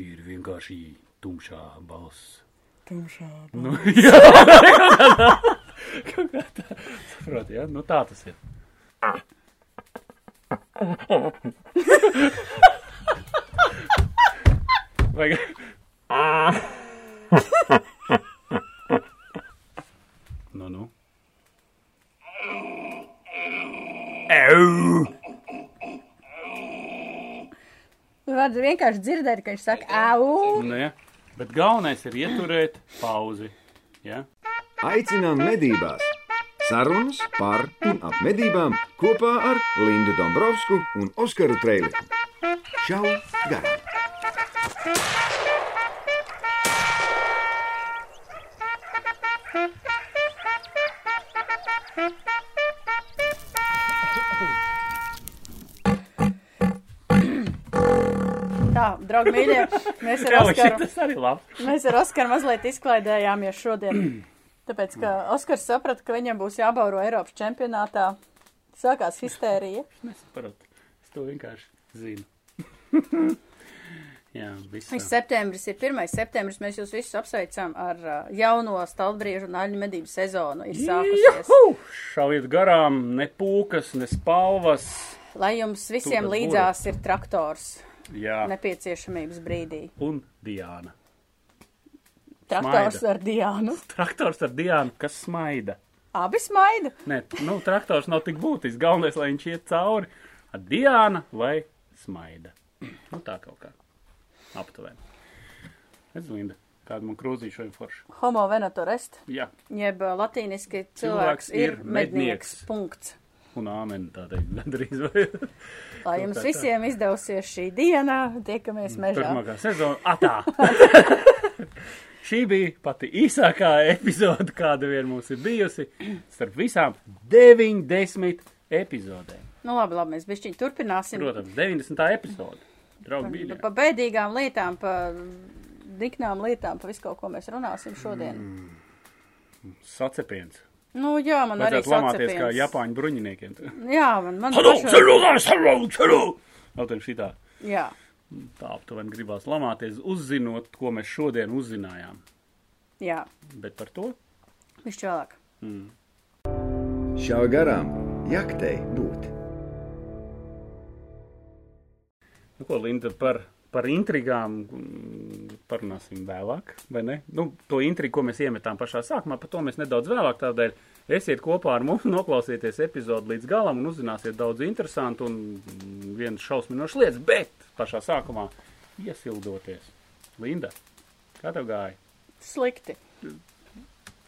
ir vienkārši tumšā balss. Tumšā. Nu, jā, kaut kā tā. Kaut kā tā. Saproti, jā? Nu, tā tas ir. Vajag. Nu, nu. Au! Var vienkārši dzirdēt, ka viņš saka, au! Nu, ja. Bet galvenais ir ieturēt pauzi. Ja? Aicinām medībās! Sarunas par un ap medībām kopā ar Lindu Dombrovskiju un Oskaru Trēliņu. Čau! Garām! Draugi mīļie, mēs ar Oskaru, mēs ar Oskaru mazliet izklaidējāmies šodien. Tāpēc, ka Oskars saprata, ka viņam būs jābauro Eiropas čempionātā. Sākās histērija. Nesapratu. Es to vienkārši zinu. Jā, viss. Septembris ir 1. septembris. Mēs jūs visus apsveicam ar uh, jauno stalbriežu un aļņu medību sezonu. Ir sākusies. Juhu! Šaujiet garām, ne pūkas, ne spalvas. Lai jums visiem Tūlīt līdzās ir traktors Jā, nepieciešamības brīdī. un Diāna. Traktors Smaida. ar Diānu. Traktors ar Diānu, kas smaida. Abi smaida. Nē, nu, traktors nav tik būtisks. Galvenais, lai viņš iet cauri. Ar Diāna vai smaida. Nu, tā kaut kā. Aptuveni. Es Linda, kāda man krūzīša šodien forša. Homo venator est. Jā, Jeb latīniski cilvēks, Cilvēks ir ir mednieks. mednieks. Punkts. Un āmen tā teikt, gandrīz. Lai jums tā, tā. visiem izdevsies šī diena, tiekamies mežā. Turpmākā sezona. Atā! Šī bija pati īsākā epizode, kāda vien mums ir bijusi, starp visām 90 epizodēm. Nu labi, labi, mēs bišķiņ turpināsim. Protams, 90. epizode. Draugi, mīļie. Pa bēdīgām lietām, pa diknām lietām, pa visu kaut ko mēs runāsim šodien. Mm. Sacepiens. Nu jā, man arī Vajadzētu lamāties kā. Japāņu bruņiniekiem. Jā, man, man Halo, pašai- ceļu, ceļu, ceļu! Vēl ten šitā. Jā, Tā aptuveni gribās lamāties, uzzinot, ko mēs šodien uzzinājām. jā, Bet par to višķi vēlāk. Šā garām jaktei būt! Nu, ko, Linda, par, par intrigām mm, parunāsim vēlāk, vai ne? Nu, to intrigu, ko mēs iemetām pašā sākumā, par to mēs nedaudz vēlāk tādēļ. Esiet kopā ar mums, noklausieties epizodu līdz galam un uzzināsiet daudz interesantu un mm, vienas šausminošas lietas, bet pašā sākumā iesildoties. Linda, kā tev gāja? Slikti.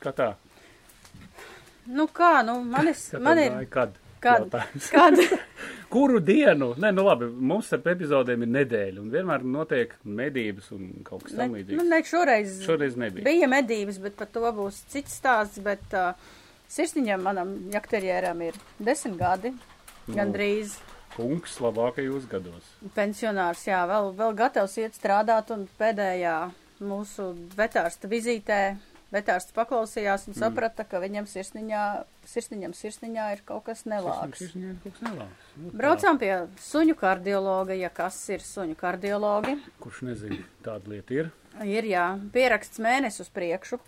Kā tā? Nu kā, nu man, es, Kā tev man ir. gāja? Kad? Kad? Kad? Kuru dienu? Nē, nu labi, mums starp epizodēm ir nedēļa un vienmēr notiek medības un kaut kas Ne, tam nu, ne, šoreiz, Šoreiz nebija. bija medības, bet par to būs cits stāsts. Bet uh, sirsniņam, manam jakterjēram, ir desmit gadi. Nu. Gandrīz Kungs labākajos gados. pensionārs, jā, vēl, vēl gatavs iet strādāt. Un pēdējā mūsu vetārsta vizītē vetārsts paklausījās un saprata, ka viņam sirsniņā, sirsniņam sirsniņā ir kaut kas nelāks. Šis viņai kaut kas nelāks. Nu. Braucām pie suņu kardiologa, ja kas ir suņu kardiologi. Kurš nezina, tāda lieta ir. Ir, jā, pieraksts mēnesis uz priekšu.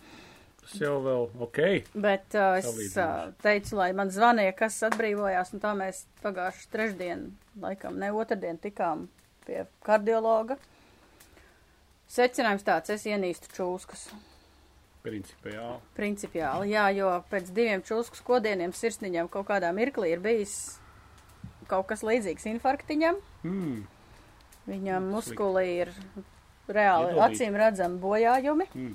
Tas jau vēl ok. Bet uh, es uh, teicu, lai man zvanīja, kas atbrīvojās, un tā mēs pagājuši trešdien, laikam, ne otrdien tikām pie kardiologa. Secinājums tāds, es ienīstu čūskas. Principiāli. Principiāli, jā, jo pēc diviem čūskas kodieniem sirsniņam kaut kādā mirklī ir bijis kaut kas līdzīgs infarktiņam. Mm. Viņam muskuli ir reāli Iedodīti. acīm redzami bojājumi. Mm.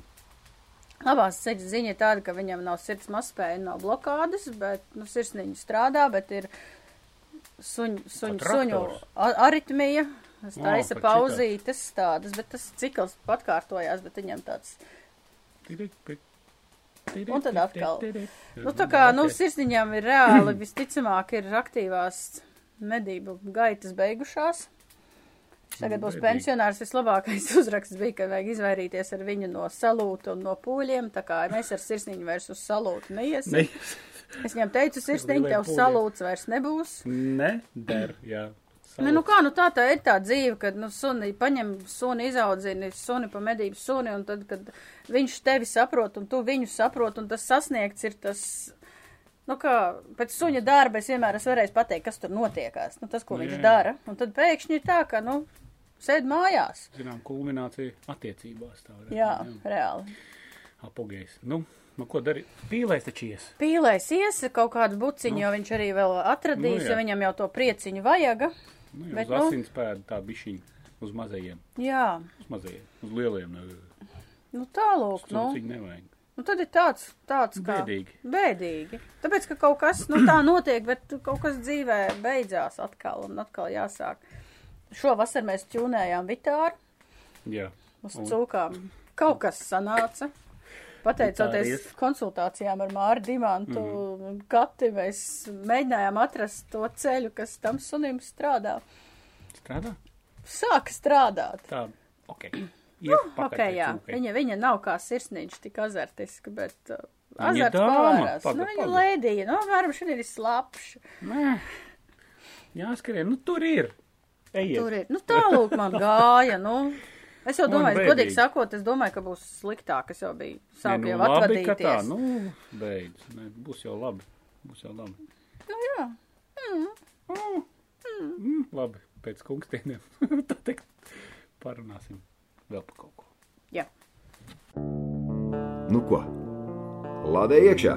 Labās ziņa ir tāda, ka viņam nav sirds mazspēja, nav blokādes, bet nu, sirsniņa strādā, bet ir suņu, suņu, suņu aritmija. Taisa pat pauzītes tādas, bet tas cikls atkārtojās, bet viņam tāds. Un tad atkal. Nu, tā kā, nu, sirsniņām ir reāli, visticamāk, ir aktīvās medību gaitas beigušās. Tagad būs pensionārs. Vislabākais uzraksts bija, ka vajag izvairīties ar viņu no salūta un no pūļiem. Tā kā mēs ar sirsniņu vairs uz salūtu neiesim. Ne, Es viņam teicu, sirsniņ, tev salūts vairs nebūs. ne der, jā. Ne, nu kā, nu tā tā ir tā dzīve, kad, nu, suni paņem suni, izaudzini suni pa medību suni, un tad, kad viņš tevi saprot, un tu viņu saprot, un tas sasniegts ir tas, nu kā, pēc suņa darba es vienmēr esmu varējis pateikt, kas tur notiekās, nu tas, ko Nu, viņš jā, jā. dara, un tad pēkšņi ir tā, ka, nu, sēd mājās. Zinām, kulminācija attiecībās. Tā varētu Jā, būt, reāli. Apogējs. Nu, nu, ko darīt? Pīlēs taču ies. Pīlēs ies kaut kādu buciņu, jo viņš arī vēl atradīs, Nu, jā. jo viņam jau to prieciņu vajaga. Nu, jau Bet, uz nu- asins pēda tā bišķiņa. Uz mazajiem. Jā, Uz mazajiem. Uz lieliem. Nu tālūk, nu. nu. Nevajag. Nu, tad ir tāds, tāds kā. Bēdīgi. Bēdīgi. Tāpēc, ka kaut kas, nu, tā notiek, bet kaut kas dzīvē beidzās atkal un atkal jāsāk. Šovasar mēs ķūnējām vitāru Jā. uz cūkām. Kaut kas sanāca. Pateicoties konsultācijām ar Māru Dimantu un Kati, mēs mēģinājām atrast to ceļu, kas tam sunim strādā. Strādā? Sāka strādāt. Tā, ok. Pakaļ Ok, jā. cūkai. Viņa, viņa nav kā sirsniņš tik azartiska, bet uh, azarts. Paga, Nu, viņa paga. lēdīja, nu, varam šodien ir slapš. Nē. Jāskrien. Nu, tur ir. Ejiet. Tur ir, nu, tālūk man gāja, nu. Es jau domāju, godīgi sakot, es domāju, ka būs sliktāk, es jau biju sāku nu, jau labi, ka tā, atvadīties. nu, beidz. Nē, būs jau labi. Būs jau labi. Nu, jā. Mm, labi, pēc kungstieniem. Tā teikt, parunāsim vēl par kaut ko. jā. Nu ko? Lādē iekšā!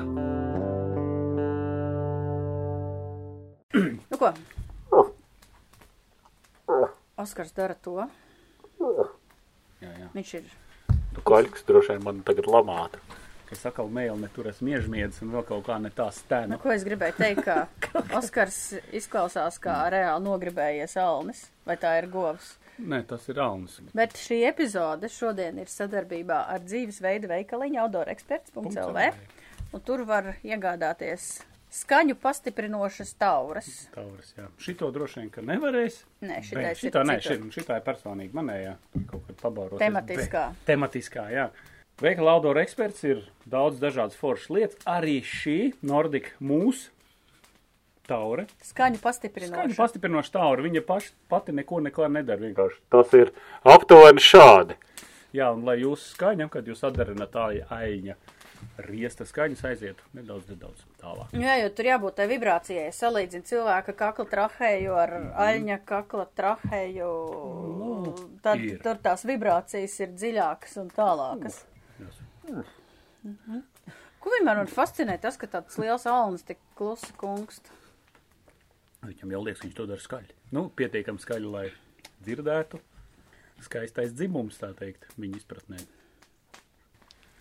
Nu, ko? Oskars dara to. Jā, jā. Viņš ir. Tu kaļķis droši vien man tagad lamāta. Es atkal mēlu neturēs miežmiedz un vēl kaut kā ne tā Nu, stēna. ko es gribēju teikt, ka Oskars izklausās kā reāli nogribējies alnis, vai tā ir govs. Nē, tas ir Alnis. Bet šī epizode šodien ir sadarbībā ar dzīvesveida veikaliņu outdooreksperts.lv. Un tur var iegādāties skaņu pastiprinošas tauras. Tauras, jā. Šito droši vien, ka nevarēs. Nē, šitais ir šitā, nē, citur. šit, šitā ir personīgi manējā. Kaut kad pabauros. Tematiskā. Tematiskā, jā. Veikala outdoor eksperts ir daudz dažādas foršas lietas. Arī šī Nordic mūs taure. Skaņu Skaņu pastiprinoša. pastiprinoša taure. Viņa paš, pati neko neko nedara. Vienkārši tas ir aptuveni šādi. Jā, un lai jūs skaņam, kad jūs atdarināt tā aiņa riesta skaņas aizietu nedaudz, nedaudz tālāk. Jā, jo tur jābūt tai vibrācijai. Salīdzina cilvēka kakla trahēju ar aļņa kakla trahēju. Tad ir. tur tās vibrācijas ir dziļākas un tālākas. Ko vienmēr man fascinē tas, ka tāds liels alnis tik klusi kungst. Viņam jau liekas, ka viņš to dara skaļi. Nu, pietiekami skaļi, lai dzirdētu. Skaistais dzimums, tā teikt, viņa izpratnē.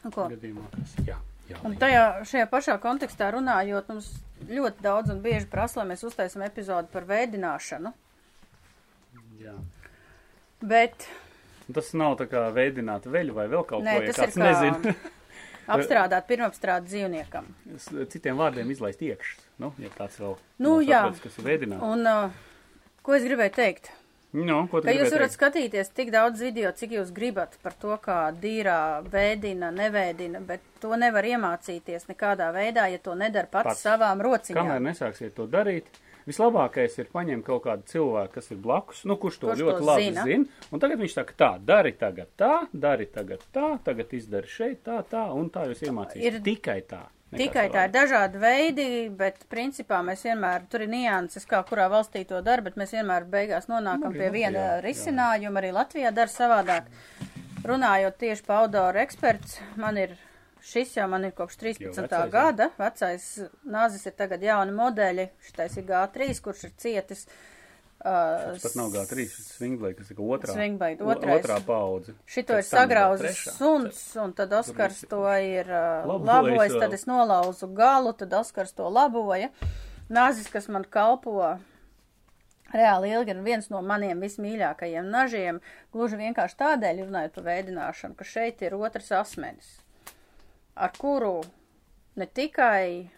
Nu, ko? Gadījumā, kas, jā, jā, Un tajā, šajā pašā kontekstā runājot, mums ļoti daudz un bieži prasa, lai mēs uztaisam epizodu par veidināšanu. jā. Bet Tas nav tā kā veidināt veļu vai vēl kaut Nē, ko, ja kāds kā- nezina. apstrādāt pirmapstrādi dzīvniekam. Es, Citiem vārdiem izlaist iekšā. Nu, ja tāds vēl Nu, jā. sapratis, kas ir veidināt. Un uh, ko es gribēju teikt? Nu, ko jūs varat teikt? skatīties tik daudz video, cik jūs gribat par to, kā dīrā vēdina, nevēdina, bet to nevar iemācīties nekādā veidā, ja to nedara pats, Pats. savām Kamēr rociņām. nesāksiet to darīt, vislabākais ir paņemt kaut kādu cilvēku, kas ir blakus, nu, kurš to Kurš ļoti to labi zina. zina. Un tagad viņš saka, tā, dari tagad tā, dari tagad tā, tagad izdari šeit tā, tā, un tā jūs iemācīsieties. Ir- Tikai tā. Tikai tā ir dažādi veidi, bet principā mēs vienmēr, tur ir nianses, kā kurā valstī to dara, bet mēs vienmēr beigās nonākam Nu, pie arī viena jā. risinājuma, arī Latvijā dara savādāk. Runājot tieši pa outdoor eksperts, man ir, šis jau man ir kopš 13. Jau vecais, gada, vecais nāzis ir tagad jauni modeļi, šitais ir G3, kurš ir cietis. Uh, Tas pat nav G3, Swingblade, kas ir otrā. Swingblade, otrais. Otrā paudze. Šito ir sagrauzis suns, un tad Oskars to ir uh, Labojis tad es nolauzu galu, tad Oskars to laboja. Nāzis, kas man kalpo reāli ilgi, ir viens no maniem vismīļākajiem nažiem, gluži vienkārši tādēļ runājot par veidināšanu, ka šeit ir otrs asmenis, ar kuru ne tikai,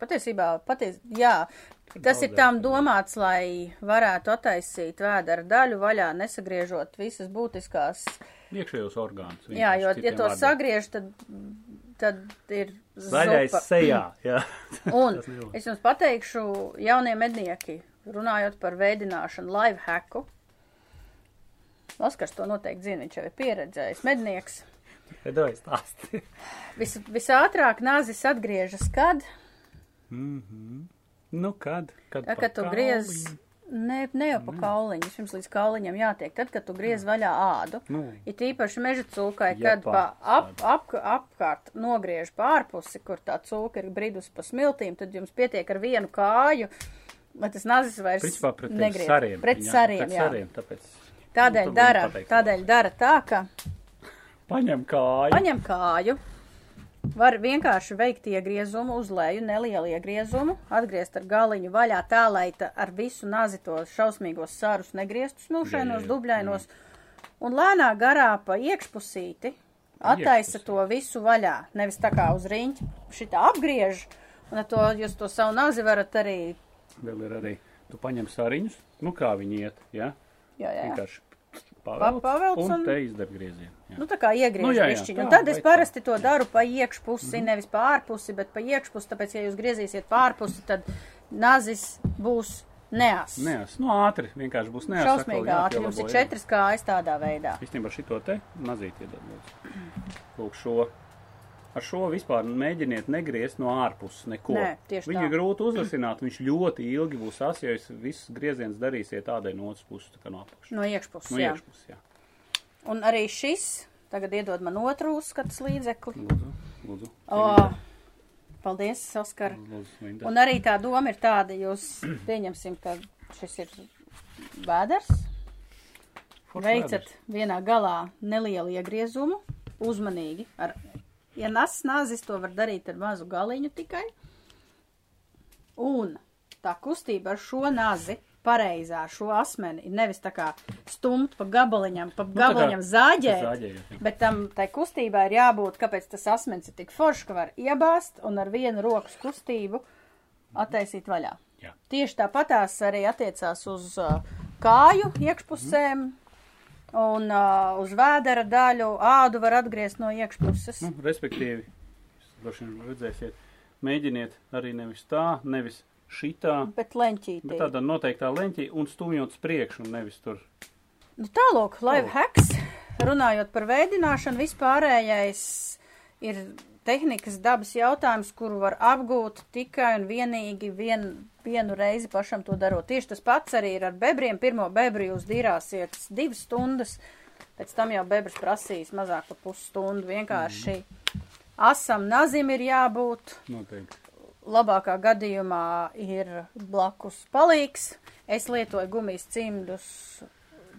patiesībā, paties, jā, tas ir tam domāts, lai varētu attaisīt vēdera daļu vaļā, nesagriežot visas būtiskās Iekšējos orgānus. Jā, jo, ja to vārdiem. sagriež, tad, tad ir Zaļais zupa. sejā, jā. Un es jums pateikšu, jaunie mednieki, runājot par veidināšanu, live hacku. Oskars to noteikti zina, viņš jau ir pieredzējis. Mednieks. Edoja stāsti. Vis, visātrāk nāzis atgriežas, kad, Nu, kad? Kad, pa kad tu griez, ne, ne jau pa kauliņu, vispirms līdz kauliņam jātiek, tad, kad tu griez vaļā ādu. Nu. Ir tīpaši meža cūkai, Ja kad pa- ap, ap, apkārt nogriež pārpusi, kur tā cūka ir bridus pa smiltīm, tad jums pietiek ar vienu kāju, lai tas nazis vairs Principā pret negriez. sariem. Pret jā, sariem, pret jā. sariem, tāpēc Tādēļ Nu, dara, tādēļ dara tā, ka paņem kāju. paņem kāju, var vienkārši veikt iegriezumu uz leju, nelielu iegriezumu, atgriezt ar galiņu vaļā tā, lai ta ar visu nazi tos šausmīgos sārus negrieztu smilšainos, dubļainos, un lēnā garā pa iekšpusīti attaisa to visu vaļā, nevis tā kā uz riņķa. Šitā apgriež, un ar to jūs to savu nazi varat arī, Vēl ir arī, tu paņem sariņus, nu kā viņi iet, jā? jā, jā, jā. Vienkārši pavelc, pavelc un, un- te izdara griezienu. Jā. Nu, tā kā iegriež Nu, jā, jā, višķiņu. Un tad es parasti to daru pa iekšpusi, nevis pa ārpusi, bet pa iekšpusi, tāpēc, ja jūs griezīsiet pa ārpusi, tad nazis būs neas. Neas, nu ātri, vienkārši būs neas. Šausmīgi ātri. Jums ir četras kājas tādā veidā. Īstenībā šito te mazīt iedod. Lūk, šo. Ar šo vispār mēģiniet negriezt no ārpuses neko. Nē, tieši Viņu tā. grūti uzrasināt, viņš ļoti ilgi būs as, ja jūs visus griezienus darīsiet tādai no otras puses, tā kā no apakšas. No iekšpuses, No jā. iekšpuses, jā. Un arī šis, tagad iedod man otru uzskatas līdzekli. Lūdzu, lūdzu. O, paldies, Oskar. Lūdzu. Un arī tā doma ir tāda, jūs pieņemsim, ka šis ir vēders. Veicat vienā galā nelielu iegriezumu, uzmanīgi. Ar, ja nas nāzis, to var darīt ar mazu galiņu tikai. Un tā kustība ar šo nazi, pareizā, ar šo asmeni, nevis tā kā stumt pa gabaliņam, pa Nu, gabaliņam zāģēt, zāģējot, jā. bet tam tai kustībai ir jābūt, kāpēc tas asmens ir tik foršs, ka var iebāzt un ar vienu rokas kustību attaisīt vaļā. Jā. Tieši tāpatās arī attiecās uz uh, kāju iekšpusēm un uh, uz vēdera daļu. Ādu var atgriezt no iekšpuses. Nu, respektīvi, droši vien redzēsiet, mēģiniet arī nevis tā, nevis šitā, Bet leņķītī. bet tādā noteiktā leņķī un stumjot priekšu, un nevis tur. Nu, tālāk, live hacks. Runājot par veidināšanu, vispārējais ir tehnikas dabas jautājums, kuru var apgūt tikai un vienīgi vien, vienu reizi pašam to darot. Tieši tas pats arī ir ar bebriem. Pirmo bebri jūs dīrāsiet divas stundas, pēc tam jau bebrs prasīs mazāk par pusstundu. Vienkārši asam nazim ir jābūt Noteikti. Labākā gadījumā ir blakus palīgs. Es lietoju gumijas cimdus,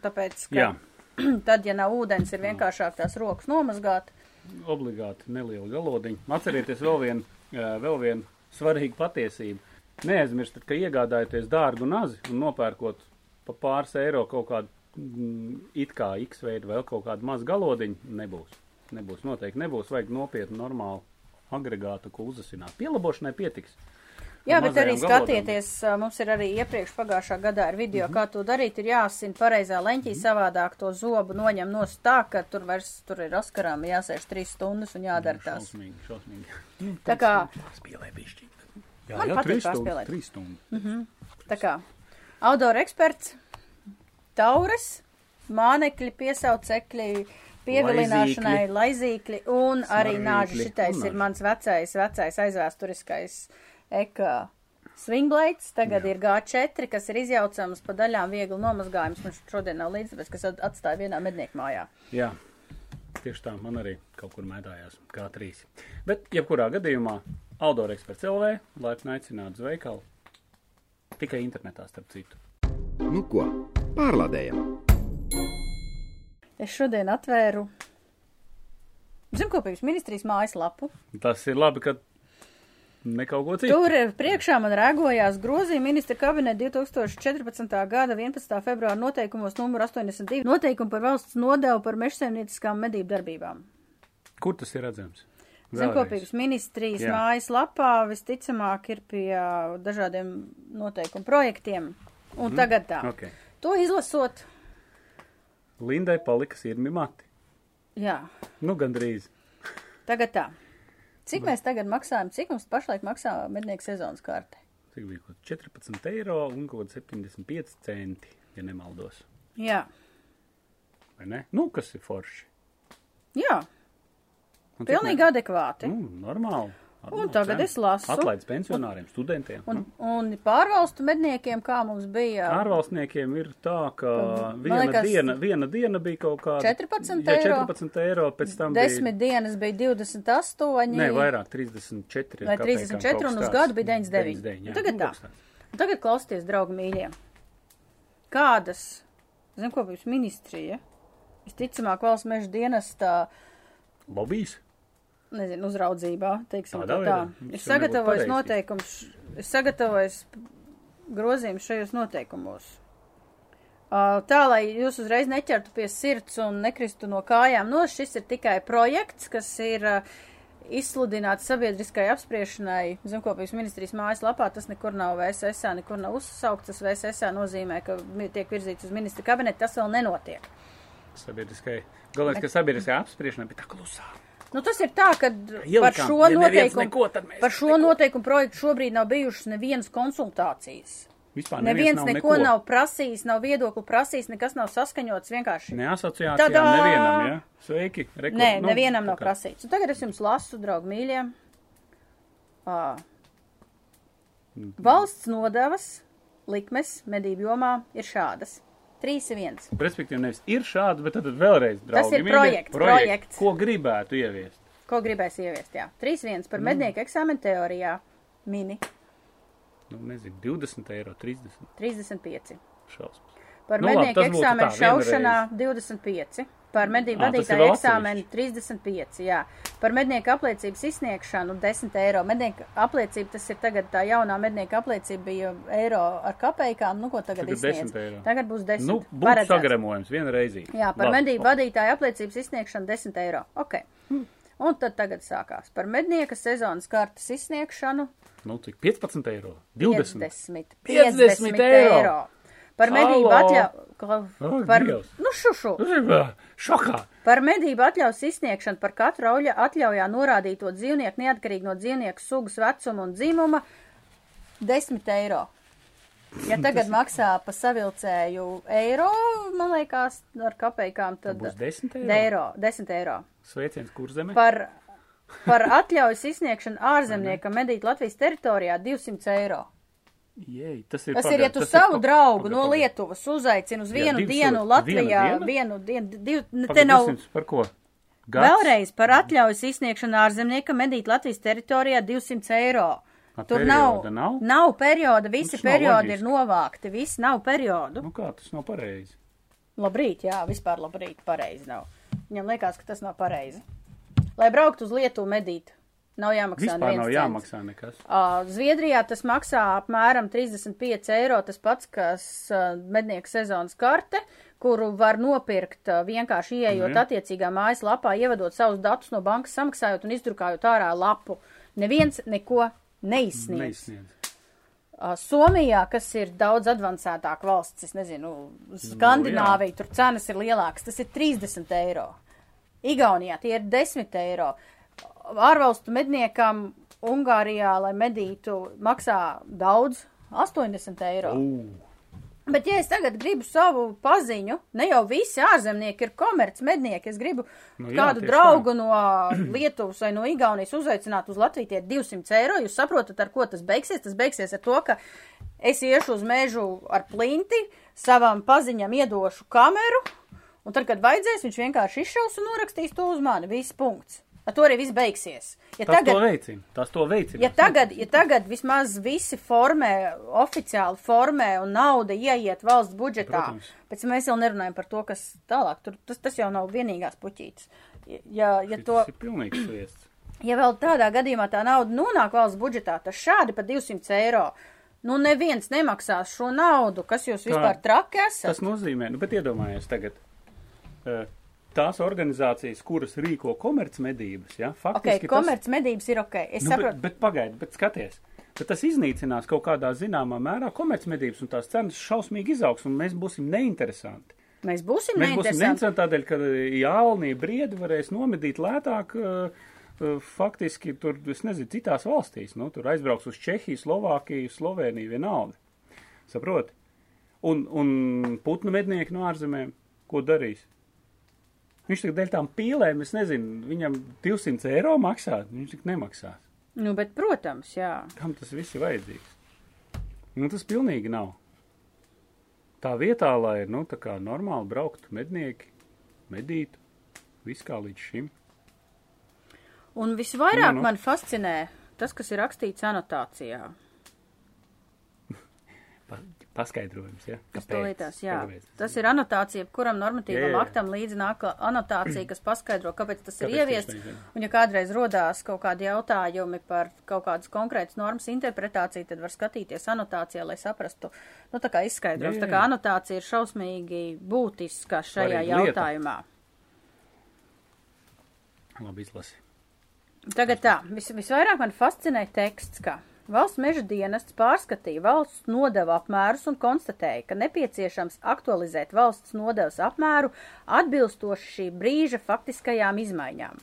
tāpēc, ka Jā. tad, ja nav ūdens, ir vienkāršāk tās rokas nomazgāt. Obligāti neliela galodiņa. Atcerieties vēl vienu, vēl vienu svarīgu patiesību. Neaizmirstiet, ka iegādājoties dārgu nazi un nopērkot pa pāris eiro kaut kādu mm, it kā X veidu vēl kaut kādu mazu galodiņu, nebūs. Nebūs, noteikti nebūs. Vajag nopietnu, normālu agregātu, ko uzasināt. Pielabošanai pietiks. Jā, bet arī galodām. skatieties, ā, mums ir arī iepriekš pagājušā gadā ar video, kā to darīt, ir jāsina pareizā leņķī, savādāk to zobu noņem nost tā, ka tur vairs, tur ir askarām jāsēž trīs stundas un jādara tās. Šausmīgi, šausmīgi. Nu, Tā kā, Spēlē bišķi. Jā, Man jā, patīk trīs stundas. pārspēlēt. Trīs stundas. tā kā, outdoor eksperts, taures, mānekļi, piesaucekļi, pievilināšanai, laizīkļi un arī nāži. Šitais un ir mans vecais, vecais aizvēsturiskais eka swinglaids. Tagad ir G4, kas ir izjaucams pa daļām viegli nomazgājums. Man šodien nav līdzi, tāpēc, kas at- atstāja vienā mednieku mājā. Jā, tieši tā man arī kaut kur mētājās kā trīs. Bet, jebkurā gadījumā, Aldor eksperts LV laipni aicināts uz veikalu. Tikai internetā, starp citu. Nu ko, pārlādējam! Es šodien atvēru Zemkopības ministrijas mājaslapu. Tas ir labi, ka ne kaut ko citu. Tur priekšā man rēgojās grozījuma ministra kabineta 2014. gada 11. februāra noteikumos numur 82 noteikumu par valsts nodevu par mežsaimnieciskām medību darbībām. Kur tas ir redzams? Zemkopības ministrijas Jā. mājas lapā visticamāk ir pie ā, dažādiem noteikumu projektiem. Un tagad tā. Okay. To izlasot, Lindai palika sirmi mati. jā, Nu, gandrīz. tagad tā. Cik mēs tagad maksājam, cik mums pašlaik maksā mednieku sezonas karte? cik bija kaut 14 eiro un kaut 75 centi, ja nemaldos. Jā, Vai ne? Nu, kas ir forši? jā, Un pilnīgi ne- adekvāti. Nu, normāli. Un tagad es lasu. Atlaids pensionāriem, studentiem. Un, nu. un pārvalstu medniekiem, kā mums bija Ārvalstniekiem ir tā, ka viena, liekas, diena, viena diena bija kaut kāda 14 ja, eiro. 14 eiro, pēc tam desmit dienas bija 28, bija, ne, vairāk, 34. vai kāpēc 34, kaut un uz gadu bija 99. 99, jā. Tagad tā. Un Tagad klausieties, draugi mīļie. Kādas, zinu, ko būs ministrija? Visticamāk, valsts meža dienestā, Lobijs? Nezinu, uzraudzībā, teiksim Tādā tā. tā. Ir sagatavojis noteikums, ir sagatavojis grozījumus šajos noteikumos. Tā, lai jūs uzreiz neķertu pie sirds un nekristu no kājām, no šis ir tikai projekts, kas ir izsludināts sabiedriskai apspriešanai Zemkopības ministrijas mājaslapā. Tas nekur nav VSS, nekur nav uzsaukts. Tas VSS nozīmē, ka tiek virzīts uz ministra kabinetu. Tas vēl nenotiek. Sabiedriskai. Galvenais, ka sabiedriskai apspriešanai bija tā klusā. Nu, tas ir tā, ka par Ielikām, šo, ja neviens noteikumu, neko, par šo neko. noteikumu projektu šobrīd nav bijušas nevienas konsultācijas. Vispār Neviens nav neko nav prasījis, nav viedokli prasījis, nekas nav saskaņots vienkārši. Ne asociācijām, Tadā! nevienam, ja? Sveiki, rekord. Nē, nu, nevienam nav tā kā- prasīts. Un tagad es jums lasu, draugi mīļie. Ā. Mm. Valsts nodevas likmes medību jomā ir šādas. 3-1. Respektīvi, nevis ir šāds, bet tad vēlreiz, draugi, Tas ir mīļie, projekts, projekts. Ko gribētu ieviest? Ko gribēs ieviest? Jā, 3-1 Mm. par mednieku eksāmenu teorijā. Mini Nu, nezinu, 20 eiro, 30 35. šausmas. Par Nu, labi, mednieku būtu eksāmenu šaušanā 25. Par medību ir vadītāju eksāmenu 35. Jā. Par mednieku apliecības izsniegšanu 10 eiro. Mednieku apliecība, tas ir tagad tā jaunā mednieku apliecība bija eiro ar kapējām. Nu, ko tagad, Tagad izsniedz? 10 eiro. Tagad būs 10. Nu, būtu Paredzēts. sagremojums vienreizīgi. Jā, par Labi. medību vadītāju apliecības izsniegšanu 10 eiro. Ok. Un tad tagad sākās par mednieka sezonas kartes izsniegšanu Nu, cik 15 eiro? 20. 50, 50 50 eiro. eiro. Par medību Halo! Atļauju. Ak, Par, Dievs. nu, šušu. Ir ā, šokā. Par medību atļaus izsniegšanu par katru auļa atļaujā norādīto dzīvnieku neatkarīgi no dzīvnieku sugas, vecuma un dzimuma 10 eiro. Ja tagad maksā pa savilcēju eiro, man liekas, ar kapējām, tad Būs 10 eiro. eiro, 10 eiro. Sveiciens kurzeme. Par, par atļaujas izsniegšanu ārzemniekam medīt Latvijas teritorijā 200 eiro. Jej, tas ir, Tas ir, pagaid, ja tu tas savu pa- draugu pagaid, no. Lietuvas uzaicini uz Jā, vienu divas dienu stundas. Latvijā, vienu dienu, divu, ne, te Pagaid, nav. 200 Par ko? Gads? Vēlreiz par atļaujas izsniegšanu ārzemniekam medīt Latvijas teritorijā 200 eiro. A, Tur nav, nav? nav perioda, visi periodi loģiski. ir novākti, visi nav periodu. Nu kā, tas nav pareizi. Labrīt, jā, vispār labrīt, pareizi nav. Viņam liekas, ka tas nav pareizi. Lai brauktu uz Lietuvu medīt, nav jāmaksā Vispār nav cents. jāmaksā nekas. Ā, Zviedrijā tas maksā apmēram 35 eiro, tas pats, kas uh, mednieku sezonas karte, kuru var nopirkt uh, vienkārši ieejot Nu jā. attiecīgā mājas lapā, ievedot savus datus no bankas, samaksājot un izdrukājot ārā lapu. Neviens neko neizsniedz. Neizsniedz. Ā, Somijā, kas ir daudz advancētāka valsts, es nezinu, Skandināvija, tur cenas ir lielākas, tas ir 30 eiro. Igaunijā tie ir 10 eiro. Ārvalstu medniekam Ungārijā, lai medītu, maksā daudz - 80 eiro. Ū, Bet, ja es tagad gribu savu paziņu, ne jau visi ārzemnieki ir komerc mednieki, es gribu Nu jā, kādu draugu no Lietuvas vai no Igaunijas uzaicināt uz Latviju, tie ir 200 eiro. Jūs saprotat, ar ko tas beigsies? Tas beigsies ar to, ka es iešu uz mežu ar plinti, savam paziņam iedošu kameru, un tad, kad vajadzēs, viņš vienkārši izšaus un norakstīs to uz mani. Viss punkts. Ar to arī viss beigsies. Ja tas to veicina. Tas to veicina. Ja tagad, ja tagad vismaz visi formē, oficiāli formē un nauda ieiet valsts budžetā, Protams. pēc mēs jau nerunājam par to, kas tālāk, tur, tas, tas jau nav vienīgās puķītes. Ja, ja, to, Tas ir pilnīgs sviests. ja vēl tādā gadījumā tā nauda nonāk valsts budžetā, tas šādi pa 200 eiro, nu neviens nemaksās šo naudu, kas jūs vispār traki esat. Tas nozīmē, nu, bet iedomājies tagad. eh, Tās organizācijas, kuras rīko komercmedības, ja, Ok, faktiski tas, komerc medības ir ok. Es nu, saprotu. bet, bet pagaidi, bet skaties. Bet tas iznīcinās kaut kādā zināmā mērā komercmedības un tās cenas šausmīgi izaugs un mēs būsim neinteresanti. Mēs būsim Mēs būsim neinteresanti. neinteresanti tādēļ, ka jālnī briedi varēs nomedīt lētāk uh, faktiski tur, es nezinu, citās valstīs, nu, tur aizbrauks uz Čehiju, Slovākiju, Sloveniju vienalga. Saproti? Un, un putnu mednieki no ārzemēm, ko darīs? Viņš tagad dēļ tām pīlēm, es nezinu, viņam 200 eiro maksā, viņš tik nemaksās. Nu, bet, protams, jā. Kam tas viss ir vajadzīgs? Nu, tas pilnīgi nav. Tā vietā, lai nu, tā kā normāli brauktu mednieki, medītu, viss kā līdz šim. Un visvairāk Nu, nu. man fascinē tas, kas ir rakstīts anotācijā. Pa, paskaidrojums, ja? To lietās, jā. Kāpēc? Tas ir anotācija, kuram normatīvam Jā, jā, aktam līdzi nāk anotācija, kas paskaidro, kāpēc tas ir Kāpēc ieviests. ir, jā. Un ja kādreiz rodās kaut kādi jautājumi par kaut kādas konkrētas normas interpretāciju, tad var skatīties anotācijā, lai saprastu, nu tā kā izskaidrojums. Jā, jā, Tā kā anotācija ir šausmīgi būtiska šajā Svarīga lieta. jautājumā. Labi izlasi. Tagad tā, vis, visvairāk man fascinē teksts, ka valsts meža dienests pārskatīja valsts nodevu apmērus un konstatēja, ka nepieciešams aktualizēt valsts nodevas apmēru atbilstoši šī brīža faktiskajām izmaiņām.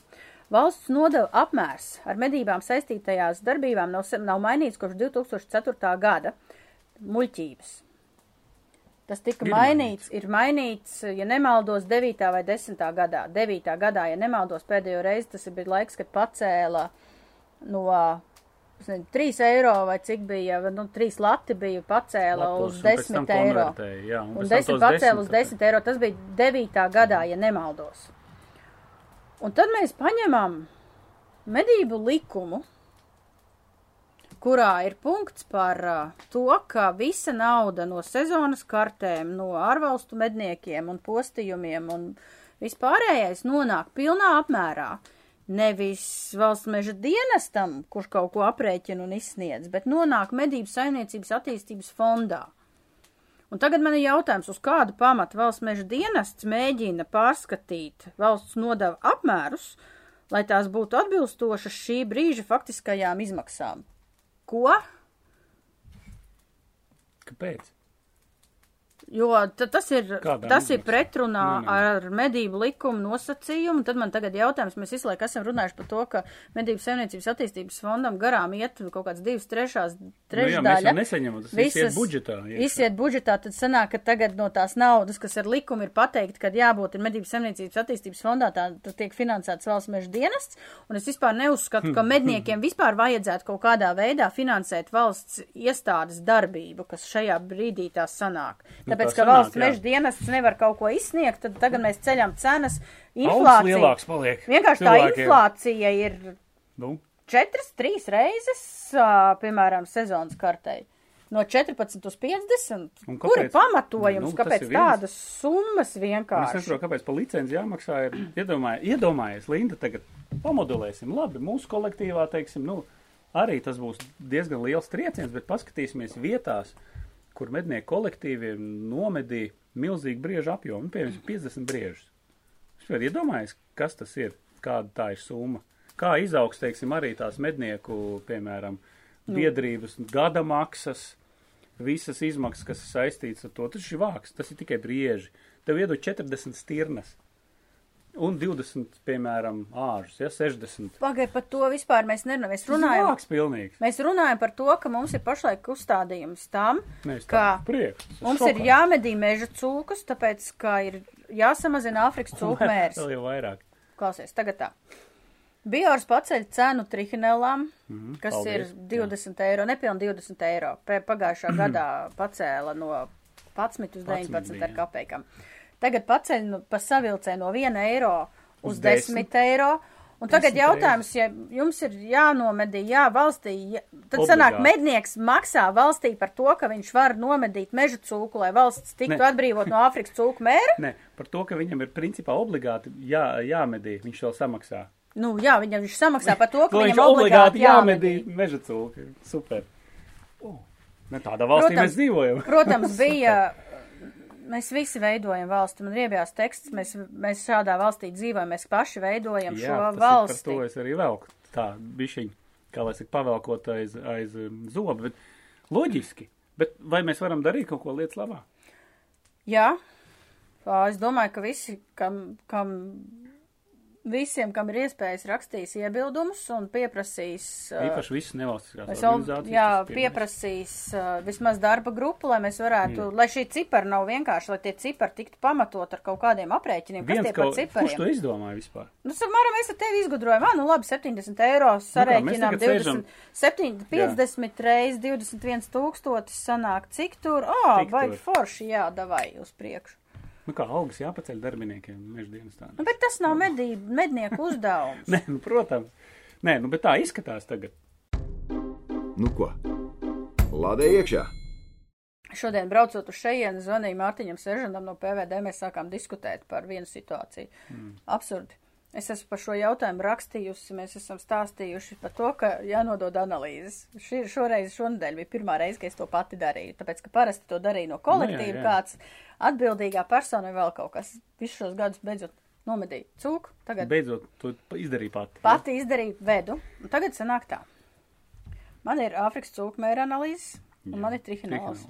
Valsts nodeva apmērs ar medībām saistītajās darbībām nav, nav mainīts kopš 2004. gada muļķības. Tas tika Ir mainīts, ir mainīts, ja nemaldos, 9. vai 10. gadā. 9. gadā, ja nemaldos, pēdējo reizi tas bija laiks, kad pacēla no nezinu, 3 eiro vai cik bija, nu, 3 lati bija pacēla Latos, uz un pēc tam 10 eiro. jā, un Un pēc tam 10 tos pacēla uz 10 10 eiro. Tas bija 9. gadā, ja nemaldos. Un tad mēs paņemam medību likumu, kurā ir punkts par to, ka visa nauda no sezonas kartēm, no ārvalstu medniekiem un postījumiem un vispārējais nonāk pilnā apmērā. Nevis valsts meža dienestam, kurš kaut ko aprēķina un izsniedz, bet nonāk medību saimniecības attīstības fondā. Un tagad man ir jautājums, uz kādu pamatu valsts meža dienests mēģina pārskatīt valsts nodevu apmērus, lai tās būtu atbilstošas šī brīža faktiskajām izmaksām. Ko? Kāpēc? Jo ta- tas ir, Kādām tas ir pretrunā Nē, nē. ar medību likumu nosacījumu. Tad man tagad jautājums, mēs visu laiku esam runājuši par to, ka medību saimniecības attīstības fondam garām iet kaut kāds divas trešās Nu, jā, mēs trešdaļa. nesaņemam, tas viss iet budžetā. iekšā. Izsiet budžetā, tad sanāk, ka tagad no tās naudas, kas ar likumu ir pateikt, ka jābūt ir medību saimniecības attīstības fondā, tā, tad tiek finansēts valsts meža dienests. Un es vispār neuzskatu, ka medniekiem vispār vajadzētu kaut kādā veidā finansēt valsts iestādes darbību, kas šajā brīdī tā sanāk. Nu, Tāpēc, tā ka sanāk, valsts meža dienests nevar kaut ko izsniegt, tad tagad mēs ceļam cenas. Inflācija. lielāks paliek. Vienkārši tā cilvēkiem. inflācija ir Nu, četras, trīs reizes, piemēram, sezonas kartei. No 14 uz 50. Un Kur ir kāpēc? pamatojums, Nu, kāpēc ir tādas summas Es vienkārši? nesaprotu, kāpēc par licenci jāmaksā. Ir iedomājies, iedomājies, Linda, tagad pamodelēsim. Labi, mūsu kolektīvā, teiksim, nu, arī tas būs diezgan liels trieciens, bet paskatīsimies vietās, kur mednieku kolektīviem nomedīja milzīgi briežu apjomu, nu, piemēram, 50 briežus. Es vēl iedomājos, kas tas ir, kāda tā ir summa. Kā izaugs, teiksim, arī tās mednieku, piemēram, biedrības gada maksas, visas izmaksas, kas ir saistītas ar to. Tas ir vāks, tas ir tikai brieži. Tev iedod 40 stirnas un 20, piemēram, āžus, ja 60. Pagaid, par to vispār mēs nerunājam. Mēs runājam, vāks pilnīgs. mēs runājam par to, ka mums ir pašlaik uzstādījums tam, Mēs ka tā prieks. tas mums šokā. ir jāmedī meža cūkas, tāpēc, ka ir jāsamazina Āfrikas cūku mērs. Vēl jau vairāk. Klausies, tagad tā. Biors paceļ cenu trihinelām, Mhm, kas paldies, ir 20 eiro, nepilni 20 eiro. Pagājušā gadā pacēla no 11 uz 11 19 ar bija. kapekam. Tagad paceļ nu, pa savilcē no 1 eiro uz Uz 10 eiro. Un tagad 10 jautājums, ja jums ir jānomedī, jā, valstī, ja, tad Obligāti. sanāk, mednieks maksā valstī par to, ka viņš var nomedīt meža cūku, lai valsts tiktu Ne. atbrīvot no Āfrikas cūku mēra. Ne, par to, ka viņam ir principā obligāti jā, jāmedī, viņš vēl samaksā. Nu, jā, viņam viņš samaksā par to, ka viņam viņš obligāti jāmedī meža cūki. Super. Oh. Ne, tādā valstī Protams. mēs dzīvojam. Protams, bija. Mēs visi veidojam valsti, man riebjās teksts, mēs, mēs šādā valstī dzīvojam, mēs paši veidojam šo tas ir valsti. Par to es arī velku. Tā bišķiņ, kā lai saka, pavelkot aiz, aiz um, zoba. Bet loģiski. Bet vai mēs varam darīt kaut ko lietas labā? Jā, es domāju, ka visi, kam, kam visiem, kam ir iespējas, rakstīs iebildumus un pieprasīs. uh, Īpaši visas nevalstiskās organizācijas. jā, kas pieprasīs uh, vismaz darba grupu, lai mēs varētu, Jā. lai šī cipara nav vienkārši, lai tie cipari tiktu pamatot ar kaut kādiem aprēķiniem. Kas Viens tie par kaut, kurš to cipariem? izdomāja vispār? Nu, samērā mēs ar tevi izgudrojam, ah, nu labi, 70 eiro Nu sarēķinām, sēžam- 20, 7, 50 reiz 21 tūkstotis sanāk, cik tur, ā, Tik vai forši, jā, davai uz priekšu. Nu kā algas jāpaceļ darbiniekiem meždienas tā. Nu, bet tas nav medību, mednieku uzdevums. Nē, nu, protams. Nē, nu, bet tā izskatās tagad. Nu ko? Lādē iekšā! Šodien braucot uz šejienu, zvanīja Mārtiņam Seržanam no PVD, mēs sākām diskutēt par vienu situāciju. Mm. Absurdi. Es esmu par šo jautājumu rakstījusi, mēs esam stāstījuši par to, ka jānodod analīzes. Šī, šoreiz, šonadēļ bija pirmā reize, kad es to pati darīju, tāpēc, ka parasti to darīja no kolektīva Nu, jā, jā. kāds atbildīgā persona vai vēl kaut kas. Visus šos gadus beidzot nomedīja cūku, tagad Beidzot, to izdarīja pati. pati izdarīju vedu, un tagad sanāk tā. Man ir Āfrikas cūku mēra analīzes, un Jā, man ir trihinols.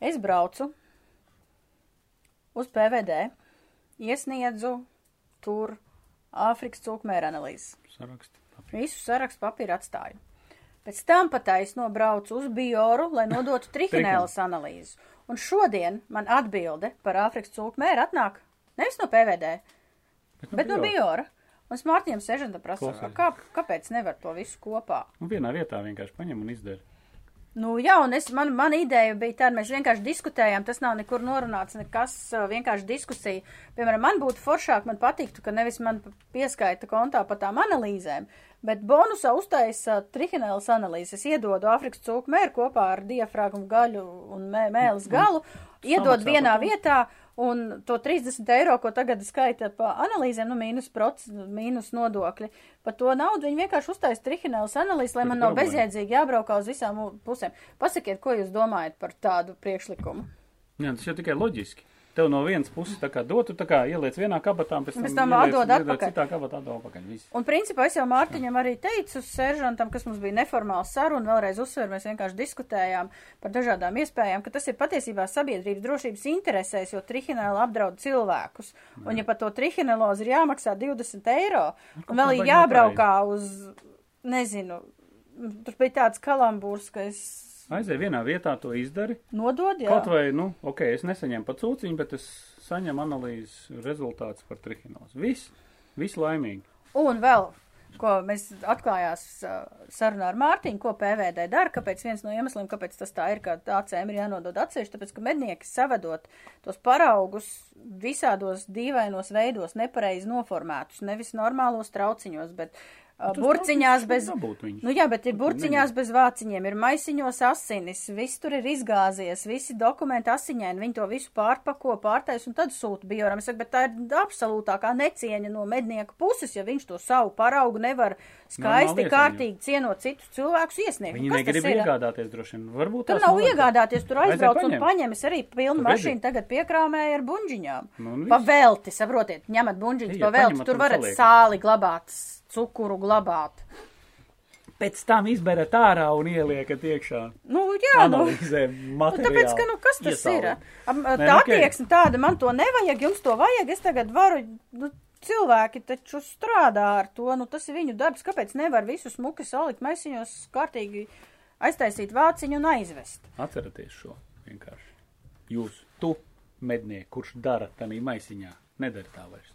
Es braucu uz PVD, iesniedzu tur Āfrikas cūku mēra analīzes. Saraksti. Visu sarakstu papīru atstāju. Pēc tam pataisno braucu uz Bioru, lai nodotu trihinēlas analīzes. Un šodien man atbilde par Āfrikas cūku mēru atnāk nevis no PVD, Bet, bet no Biora. Un es Mārtiņam Sežanta prasu, kā, kāpēc nevar to visu kopā? Nu, vienā vietā vienkārši paņem un izdara. Nu, jā, un es, man, man ideja bija tāda, mēs vienkārši diskutējām, tas nav nekur norunāts, nekas, vienkārši diskusija. Piemēram, man būtu foršāk, man patiktu, ka nevis man pieskaita kontā pa tām analīzēm, bet bonusā uztaisa trihinēlas analīzes. Es iedodu Āfrikas cūku mēru kopā ar diafragmu gaļu un mē, mēles galu, iedod vienā vietā, un to 30 eiro, ko tagad skaita pa analīzēm, nu, mīnus, proc, mīnus nodokļi, par to naudu viņi vienkārši uztaisa trihinēlas analīzes, lai man nav bezjēdzīgi jābraukā uz visām pusēm. Pasakiet, ko jūs domājat par tādu priekšlikumu? Jā, tas jau tikai loģiski. Tev no vienas puses tā kā dotu, tā kā ieliec vienā kabatā, un pēc tam, Pēc tam ieliec- atdod atpakaļ. Citā kabatā atdod atpakaļ. Viss. Un, principā, es jau Mārtiņam arī teicu, seržantam, kas mums bija neformāla saruna, vēlreiz uzsver, mēs vienkārši diskutējām par dažādām iespējām, ka tas ir patiesībā sabiedrības drošības interesēs, jo trihinēla apdraud cilvēkus. Un, ja par to trihinelozi ir jāmaksā 20 eiro, un vēl ir jābraukā uz, nezinu, tur bija tāds kalambūrs, ka es Aizēj vienā vietā, to izdari. nododu, jā. Kaut vai, nu, ok, es nesaņēmu pat sūciņu, bet es saņemu analīzes rezultātus par trihinozu. Viss, viss laimīgi. Un vēl, ko mēs atklājās uh, sarunā ar Mārtiņu, ko PVD dara, kāpēc viens no iemesliem, kāpēc tas tā ir, ka ACM ir jānodod atsevišķi, tāpēc, ka mednieki savedot tos paraugus visādos dīvainos veidos, nepareizi noformētus, nevis normālos trauciņos, bet uh, burciņās trauciņus bez. Nu jā, bet ir burciņās bez vāciņiem, ir maisiņos asinis, viss tur ir izgāzies, visi dokumenti asiņaini, viņi to visu pārpako, pārtais un tad sūta bioram. Es saku, bet tā ir absolūtākā necieņa no mednieku puses, ja viņš to savu paraugu nevar skaisti, kārtīgi cienot citus cilvēkus iesniegt. Viņi Nu, negrib iegādāties droši vien. Varbūt Tur nav novada. iegādāties, tur aizbrauc un paņem. Es arī pilnu mašīnu tagad piekrāmēju ar buņģiņām. Nu. Pavelti, saprotiet, ņemat buņģiņas pavelti, tur varat saliekat. sāli glabāt, cukuru glabāt. Pēc tam izberat ārā un ieliekat iekšā. Nu, jā, nu. Analīzē Nu, materiālu. tāpēc, ka, nu, kas tas Iesaukt. ir? Am, Nē, Tā nu, attieksme tāda, man to nevajag, jums to vajag, es tagad varu, nu, cilvēki taču strādā ar to, nu, tas ir viņu darbs, kāpēc nevar visu smuki salikt maisiņos, kārtīgi aiztaisīt vāciņu un aizvest. Atcerieties šo vienkārši. Jūs, tu, mednieki, kurš dara tādā maisiņā, nedara tā vairs.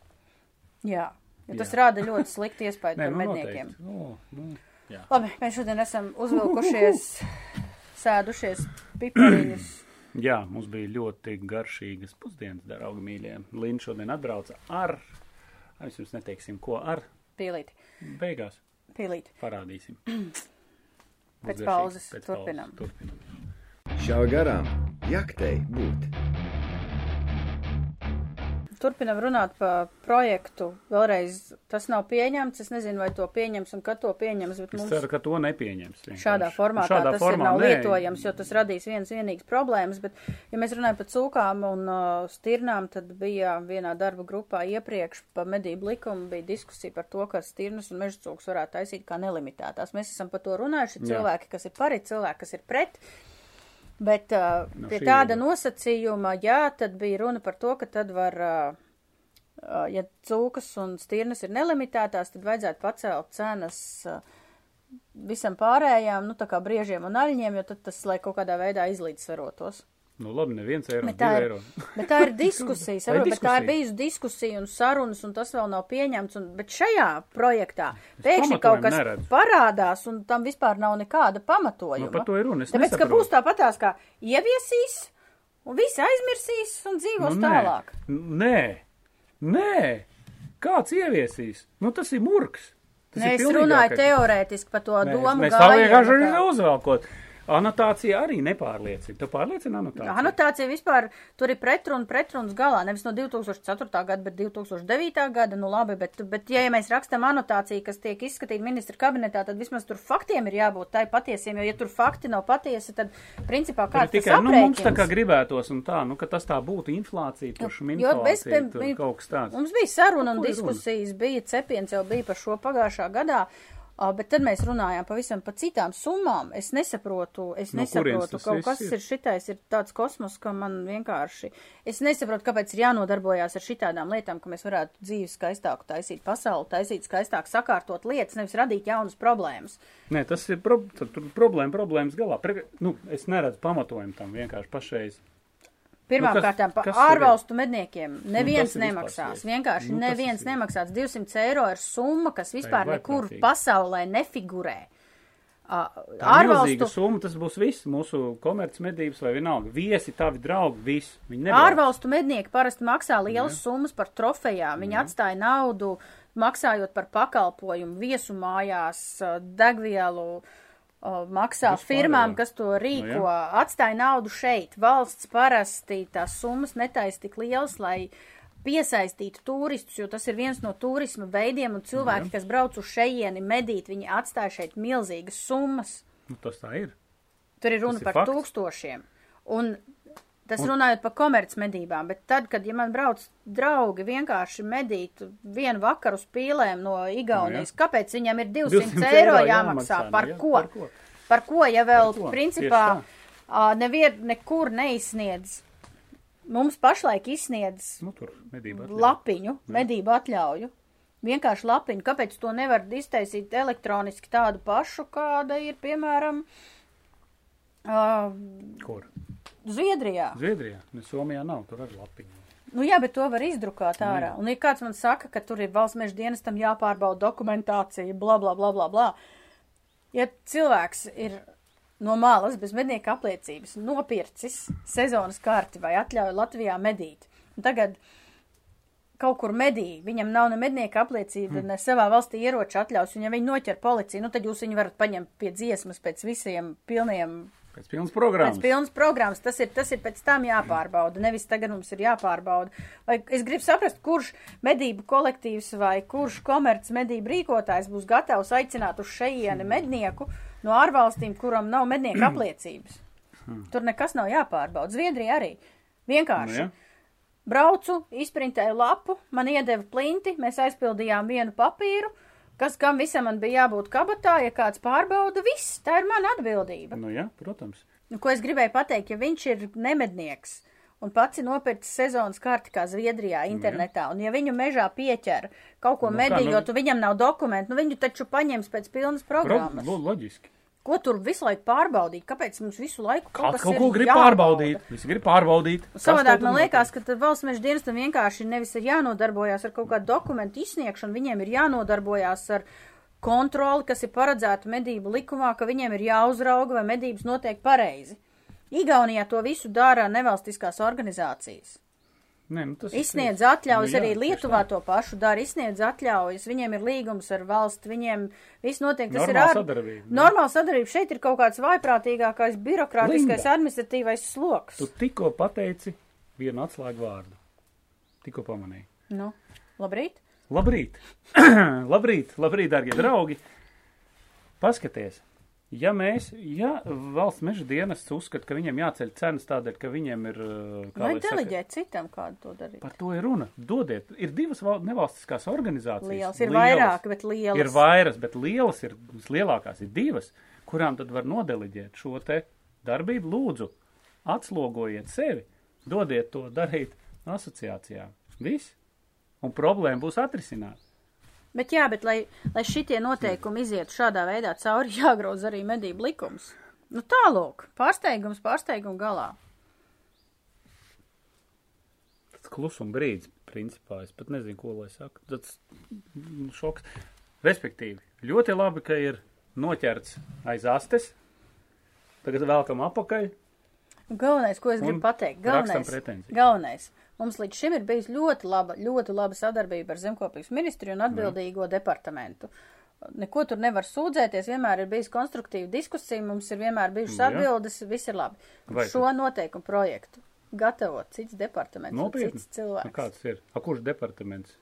Jā, jo tas Jā. rāda ļoti slikti iespēju par nu, medniekiem. Nu, nu, jā. Labi, mēs šodien esam uzvilkušies, sēdušies pipariņus. jā, mums bija ļoti garšīgas pusdienas, draugi mīļie. Līna šodien atbrauca ar, mēs jums neteiksim, ko ar. Pīlīti, Beigās pīlīti. parādīsim. Pēc pauzes Pēc turpinam. pauzes turpinam. Šā garām jaktei būt. Turpinam runāt par projektu. Vēlreiz tas nav pieņemts. Es nezinu, vai to pieņems un kad to pieņems, bet Es mums ceru, ka to nepieņems. vienkārši. šādā formātā Šādā tas formā, nav nē. lietojams, jo tas radīs viens vienīgs problēmas. Bet, ja mēs runājam par cūkām un uh, stirnām, tad bija vienā darba grupā iepriekš par medību likumu bija diskusija par to, ka stirnas un meža cūks varētu taisīt kā nelimitētās. Mēs esam par to runājuši. Ir Jā. cilvēki, kas ir par, ir cilvēki, kas ir pret. Bet uh, No pie tāda nosacījuma, jā, tad bija runa par to, ka tad var uh, uh, ja cūkas un stirnas ir nelimitētās, tad vajadzētu pacelt cenas uh, visam pārējām, nu tā kā briežiem un aļņiem, jo tad tas, lai kaut kādā veidā izlīdzsvarotos. Nu, labi, neviens eiro, Bet tā, ir, eiro. bet tā ir diskusija, saprot, bet tā ir bijusi diskusija un sarunas, un tas vēl nav pieņemts, un, bet šajā projektā pēkšņi kaut kas neredzu. parādās, un tam vispār nav nekāda Nu, pamatojuma. par to ir runa. Es Tāpēc, ka nesaprotu. būs tāpatās kā ieviesīs, un visi aizmirsīs un dzīvos Nu, tālāk. Nē, nē, kāds ieviesīs? Nu, tas ir murgs. Tas Nē, ir es runāju teorētiski par to Nē, domu Mēs tā vienkārši arī uzvelkot. Anotācija arī nepārliecina. Tu pārliecina anotāciju? Anotācija vispār tur ir pretruna, pretrunas galā. Nevis no 2004. gada, bet 2009. gada. Nu labi, bet, bet ja mēs rakstam anotāciju, kas tiek izskatīta ministra kabinetā, tad vismaz tur faktiem ir jābūt tai patiesiem, jo ja tur fakti nav patiesi, tad principā ir kāds tas tikai, nu, mums tā kā gribētos un tā, nu, ka tas tā būtu inflācija, tur pie- kaut kas tāds. Mums bija saruna un ko ir runa? diskusijas, bija cepiens jau bija par šo pagājušā gadā. ā, Bet tad mēs runājām pavisam par citām summām. Es nesaprotu, es No nesaprotu, kaut kas ir? ir šitais, ir tāds kosmos, ka man vienkārši, es nesaprotu, kāpēc ir jānodarbojās ar šitādām lietām, ka mēs varētu dzīvi skaistāku taisīt pasauli, taisīt skaistāk, sakārtot lietas, nevis radīt jaunas problēmas. Nē, tas ir pro, problēma, problēmas galā. Pre, nu, es neredzu pamatojumu tam vienkārši pašreiz. Pirmām Nu, kas- kas tur ir? ārvalstu medniekiem neviens ir vispār nemaksās. slieki. Vienkārši Nu, neviens ir- nemaksās. 200 eiro ir summa, kas vispār nekur pasaulē nefigurē. Ir milzīga Ārvalstu, summa, tas būs viss mūsu komercmedības vai vienalga. Viesi, tavi draugi, viss. Ārvalstu mednieki parasti maksā lielas summas par trofejām. Viņi atstāja naudu, maksājot par pakalpojumu, viesu mājās, degvielu. ā, Maksā Vispār, firmām, jā. kas to rīko, Nu, atstāja naudu šeit. Valsts parasti tās summas netaisa tik lielas, lai piesaistītu turistus, jo tas ir viens no turisma veidiem, un cilvēki, kas brauc uz šejieni medīt, viņi atstāja šeit milzīgas summas. Nu, tas tā ir. Tur ir runa Tas ir par fakts. tūkstošiem. Un tas runājot par komercmedībām, bet tad, kad, ja man brauc draugi vienkārši medīt vienu vakaru uz pīlēm no Igaunijas, Nu, kāpēc viņam ir 200, 200 eiro jāmaksā? jāmaksā, Par nu, jā, ko? par ko? Par ko, ja vēl Par ko? principā nevien, nekur neizsniedz, mums pašlaik izsniedz Nu, tur medība. atļauj. lapiņu, medību atļauju. Vienkārši lapiņu. Kāpēc to nevar iztaisīt elektroniski tādu pašu, kāda ir, piemēram, uh, Kur? Zviedrijā? Zviedrijā. Ne, Somijā nav, tur arī lapiņa. Nu jā, bet to var izdrukāt ārā. Un ja kāds man saka, ka tur ir valsts meža dienestam jāpārbauda dokumentācija, bla, bla, bla, bla, bla. Ja cilvēks ir no malas bez mednieka apliecības nopircis sezonas karti vai atļauju Latvijā medīt, tagad kaut kur medī, viņam nav ne mednieka apliecība, hmm. ne savā valstī ieroča atļaus, un ja viņi noķer policiju, nu tad jūs viņu varat paņemt pie dziesmas pēc visiem pilniem Pēc pilnas programmas. Pēc pilnas programmas tas ir, tas ir pēc tam jāpārbauda, nevis tagad mums ir jāpārbauda. Vai es gribu saprast, kurš medību kolektīvs vai kurš komerc medību rīkotājs būs gatavs aicināt uz šeieni mednieku no ārvalstīm, kuram nav mednieku apliecības. Tur nekas nav jāpārbauda. Zviedrija arī. Vienkārši. Nu, ja. Braucu, izprintēju lapu, man iedeva plinti, mēs aizpildījām vienu papīru, kas kam visam man bija jābūt kabatā, ja kāds pārbauda, viss, tā ir mana atbildība. Nu, jā, protams. Nu, ko es gribēju pateikt, ja viņš ir nemednieks un pats ir nopircis sezonas karti kā Zviedrijā internetā, un ja viņu mežā pieķer kaut ko Nu, kā, medījot, nu- un viņam nav dokumentu, nu viņu taču paņems pēc pilnas Pro, programmas. lo, loģiski. Ko tur visu laiku pārbaudīt? Kāpēc mums visu laiku kaut kaut ir ko grib jābauda? pārbaudīt. Visi grib pārbaudīt. Savādāk kaut man liekas, ka valsts meža dienestam vienkārši nevis ir jānodarbojās ar kaut kādu dokumentu izsniegšanu, viņiem ir jānodarbojās ar kontroli, kas ir paredzēta medību likumā, ka viņiem ir jāuzrauga, vai medības notiek pareizi. Igaunijā to visu dara nevalstiskās organizācijas. Nē, nu, tas Izsniedz ir- atļaujas, Nu, jā, arī Lietuvā to pašu dara, izsniedz atļaujas, viņiem ir līgums ar valsti, viņiem viss notiek, tas Normāla ir ar... sadarbība, jā. Normāla sadarbība, šeit ir kaut kāds vaiprātīgākais, birokrātiskais, Linda. administratīvais sloks. Tu tikko pateici vienu atslēgu vārdu. Tikko pamanīji. Nu, labrīt! Labrīt! labrīt, labrīt, darbie draugi! Paskaties! Ja mēs, ja valsts meža dienests uzskata, ka viņiem jāceļ cenas tādēļ, ka viņiem ir. kā Vai lai saka, deleģēt citam kādu to darīt? Par to ir runa. Dodiet, ir divas val- nevalstiskās organizācijas. Lielas ir vairāk, bet lielas. Ir vairas, bet lielas ir, lielākās ir divas, kurām tad var nodeliģēt šo te darbību. Lūdzu, atslogojiet sevi, dodiet to darīt asociācijām. Viss. un problēma būs atrisināta. Bet jā, bet lai, lai šitie noteikumi izietu šādā veidā cauri, jāgroza arī medību likums. Nu tālūk, pārsteigums pārsteigumu galā. Tas klusuma brīdis, principā, es pat nezinu, ko lai saka. Tas mm, šoks. Respektīvi, ļoti labi, ka ir noķerts aiz astes, tagad velkam apakaļ, Galvenais, ko es gribu pateikt, galvenais, galvenais. Mums līdz šim ir bijis ļoti laba, ļoti laba sadarbība ar Zemkopības ministriju un atbildīgo departamentu. Neko tur nevar sūdzēties, vienmēr ir bijis konstruktīva diskusija, mums ir vienmēr bijušas Jā. atbildes, viss ir labi. Vai Šo noteikumu projektu gatavot cits departaments Nopietni? cits Nu, cilvēks. kāds ir? A, kurš departaments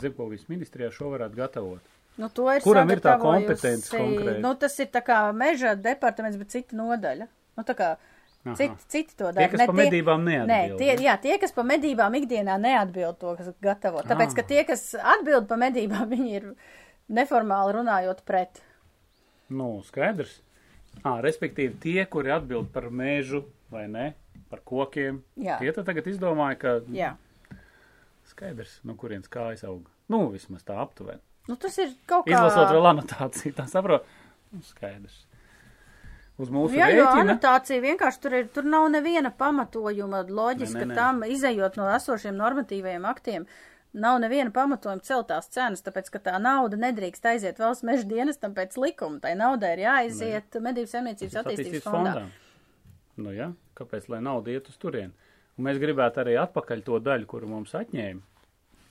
Zemkovijas ministrijā šo varētu gatavot? Nu, to ir Kuram ir tā kompetence konkrēti? Nu, tas ir tā kā meža departaments, bet cita nodaļa. Nu, tā kā. Citi, citi to Tie, dara. kas Ne pa medībām Nē, neatbild. tie, jā, tie, kas pa medībām ikdienā neatbild to, kas gatavo. Tāpēc, Ah. ka tie, kas atbild pa medībām, viņi ir neformāli runājot pret. Nu, skaidrs. Ā, respektīvi, tie, kuri atbild par mēžu vai ne, par kokiem, Jā. tie tad tagad izdomāja, ka Jā. skaidrs, no kurienes kājas aug. Nu, vismaz tā aptuveni. Nu, tas ir kaut kā. Izlasot vēl anotāciju, tā saprot. Nu, skaidrs. Uz mūsu Jā, jo rēķina. anotācija vienkārši tur ir, tur nav neviena pamatojuma loģiska Nē, nē, nē. tam, izējot no esošiem normatīvajiem aktiem. Nav neviena pamatojuma celtās cenas, tāpēc, ka tā nauda nedrīkst aiziet valsts meža dienestam pēc likuma. Tai naudai ir jāaiziet medību saimniecības attīstības fondā. Nu, jā, kāpēc, lai nauda iet uz turien? Un mēs gribētu arī atpakaļ to daļu, kuru mums atņēma.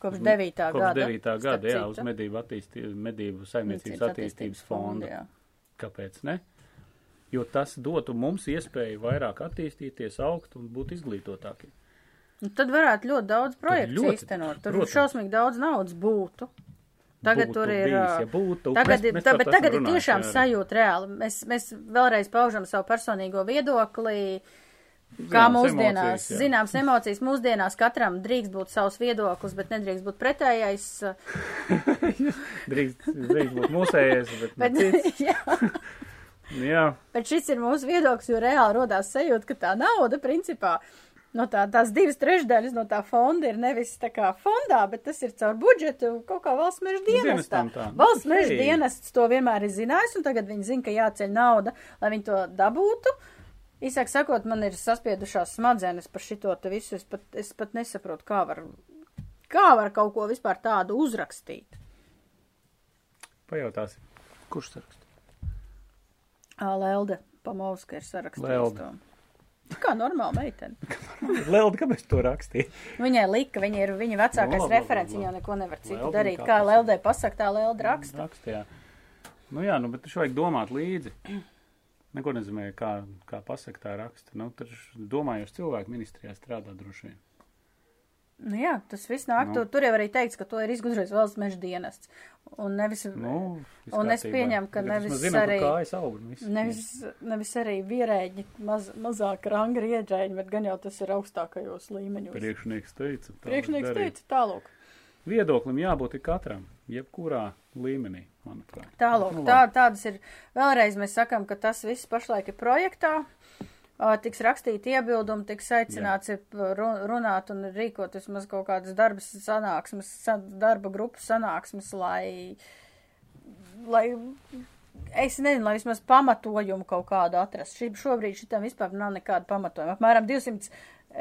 Kopš 9. Kopš gada. 9. starp gada, jā, uz medību, attīstī, medību saimniecības Medicīnas attīstības fonda. jā. Kāpēc ne? Jo tas dotu mums iespēju vairāk attīstīties, augt un būt izglītotākiem. Nu, tad varētu ļoti daudz projektu ļoti, īstenot. Tur protams. šausmīgi daudz naudas būtu. Tagad Būtu tur ir. bijis, ja būtu. Tagad, Mēs- mēs tā, bet tagad esam ir tiešām jā. sajūta reāli. Mēs, mēs vēlreiz paužam savu personīgo viedokli. Kā Zināmas mūsdienās, emocijas, jā. zināms, emocijas mūsdienās katram drīkst būt savs viedoklis, bet nedrīkst būt pretējais. Drīkst, drīkst būt mūsējais, bet, Bet, jā, Jā, bet šis ir mūsu viedoklis, jo reāli rodās sajūta, ka tā nauda, principā, no tā, tās divas trešdaļas no tā fonda ir nevis tā kā fondā, bet tas ir caur budžetu kaut kā valsts meža dienestā. Valsts meža dienests to vienmēr ir zinājis, un tagad viņi zina, ka jāceļ nauda, lai viņi to dabūtu. Īsāk sakot, man ir saspiedušās smadzenes par šito te visu. Es pat, es pat nesaprotu, kā var, kā var kaut ko vispār tādu uzrakstīt. pajautāsim. Kurš sarakst? Lelde, Pamovska ir sarakstījis Lelde. to. Kā normāla meitene. Lelda, kāpēc to rakstīja? Viņai lika, viņa ir viņa vecākais labi, referents, viņa jau neko nevar citu Lelde darīt. kā Leldē pasaka, tā Lelde raksta. Rakstījā. Nu jā, nu, bet taču vajag domāt līdzi. Neko nezināju, kā, kā pasaka tā raksta. Nu, taču domājuši cilvēki ministrijā strādā droši vien. Nu jā, tas viss nāk. Nu. Nu. Tur jau arī teikts, ka to ir izgudrojis valsts meža dienests. Un nevis, Nu, Un es pieņemu, ka nevis zinām, arī- ka aug. un viss. nevis, nevis arī vierēģi, maz, mazāk ranga ieģēņi, bet gan jau tas ir augstākajos līmeņos. Priekšnieks teica. tā Priekšnieks teica tālūk. Viedoklim jābūt ir katram, jebkurā līmenī, manuprāt. Tālūk, Nu, tā, tādas ir. Vēlreiz mēs sakam, ka tas viss pašlaik ir projektā. Ā, Tiks rakstīti iebildumi, tiks aicināts runāt un rīkot vismaz kaut kādas darbas sanāksmes, sa- darba grupas sanāksmes, lai, lai, es nezinu, lai vismaz pamatojumu kaut kādu atrast. Šī, šobrīd šitam vispār nav nekāda pamatojuma. Apmēram 200